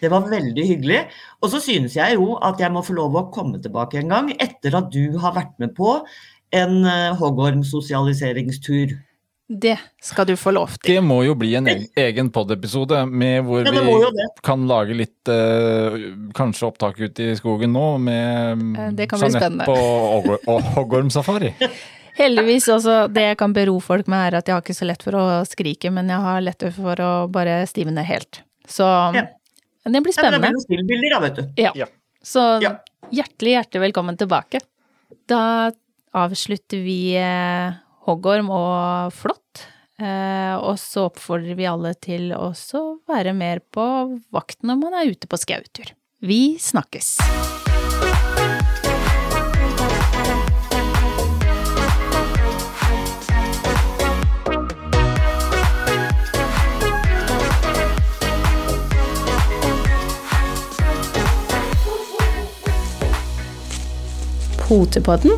B: Det var veldig hyggelig. Og så synes jeg jo at jeg må få lov å komme tilbake en gang etter at du har vært med på en eh, hoggorm-sosialiseringstur.
A: Det skal du få lov til.
C: Det må jo bli en egen- pod-episode hvor
B: Ja,
C: vi kan lage litt eh, Kanskje opptak ute i skogen nå med
A: Jeanette det kan bli
C: på hoggormsafari.
A: Heldigvis også, det jeg kan bero folk med er at jeg har ikke så lett for å skrike, men jeg har lett for å bare stivne helt. Så
B: Ja.
A: det blir
B: Ja, det
A: spennende.
B: blir stillbilder, da, vet du.
A: Ja.
C: Ja.
A: Så
B: Ja.
A: hjertelig, hjertelig velkommen tilbake. Da avslutter vi eh, hoggorm og flått. Eh, og så oppfordrer vi alle til også å være mer på vakt når man er ute på skautur. Vi snakkes! Potepodden,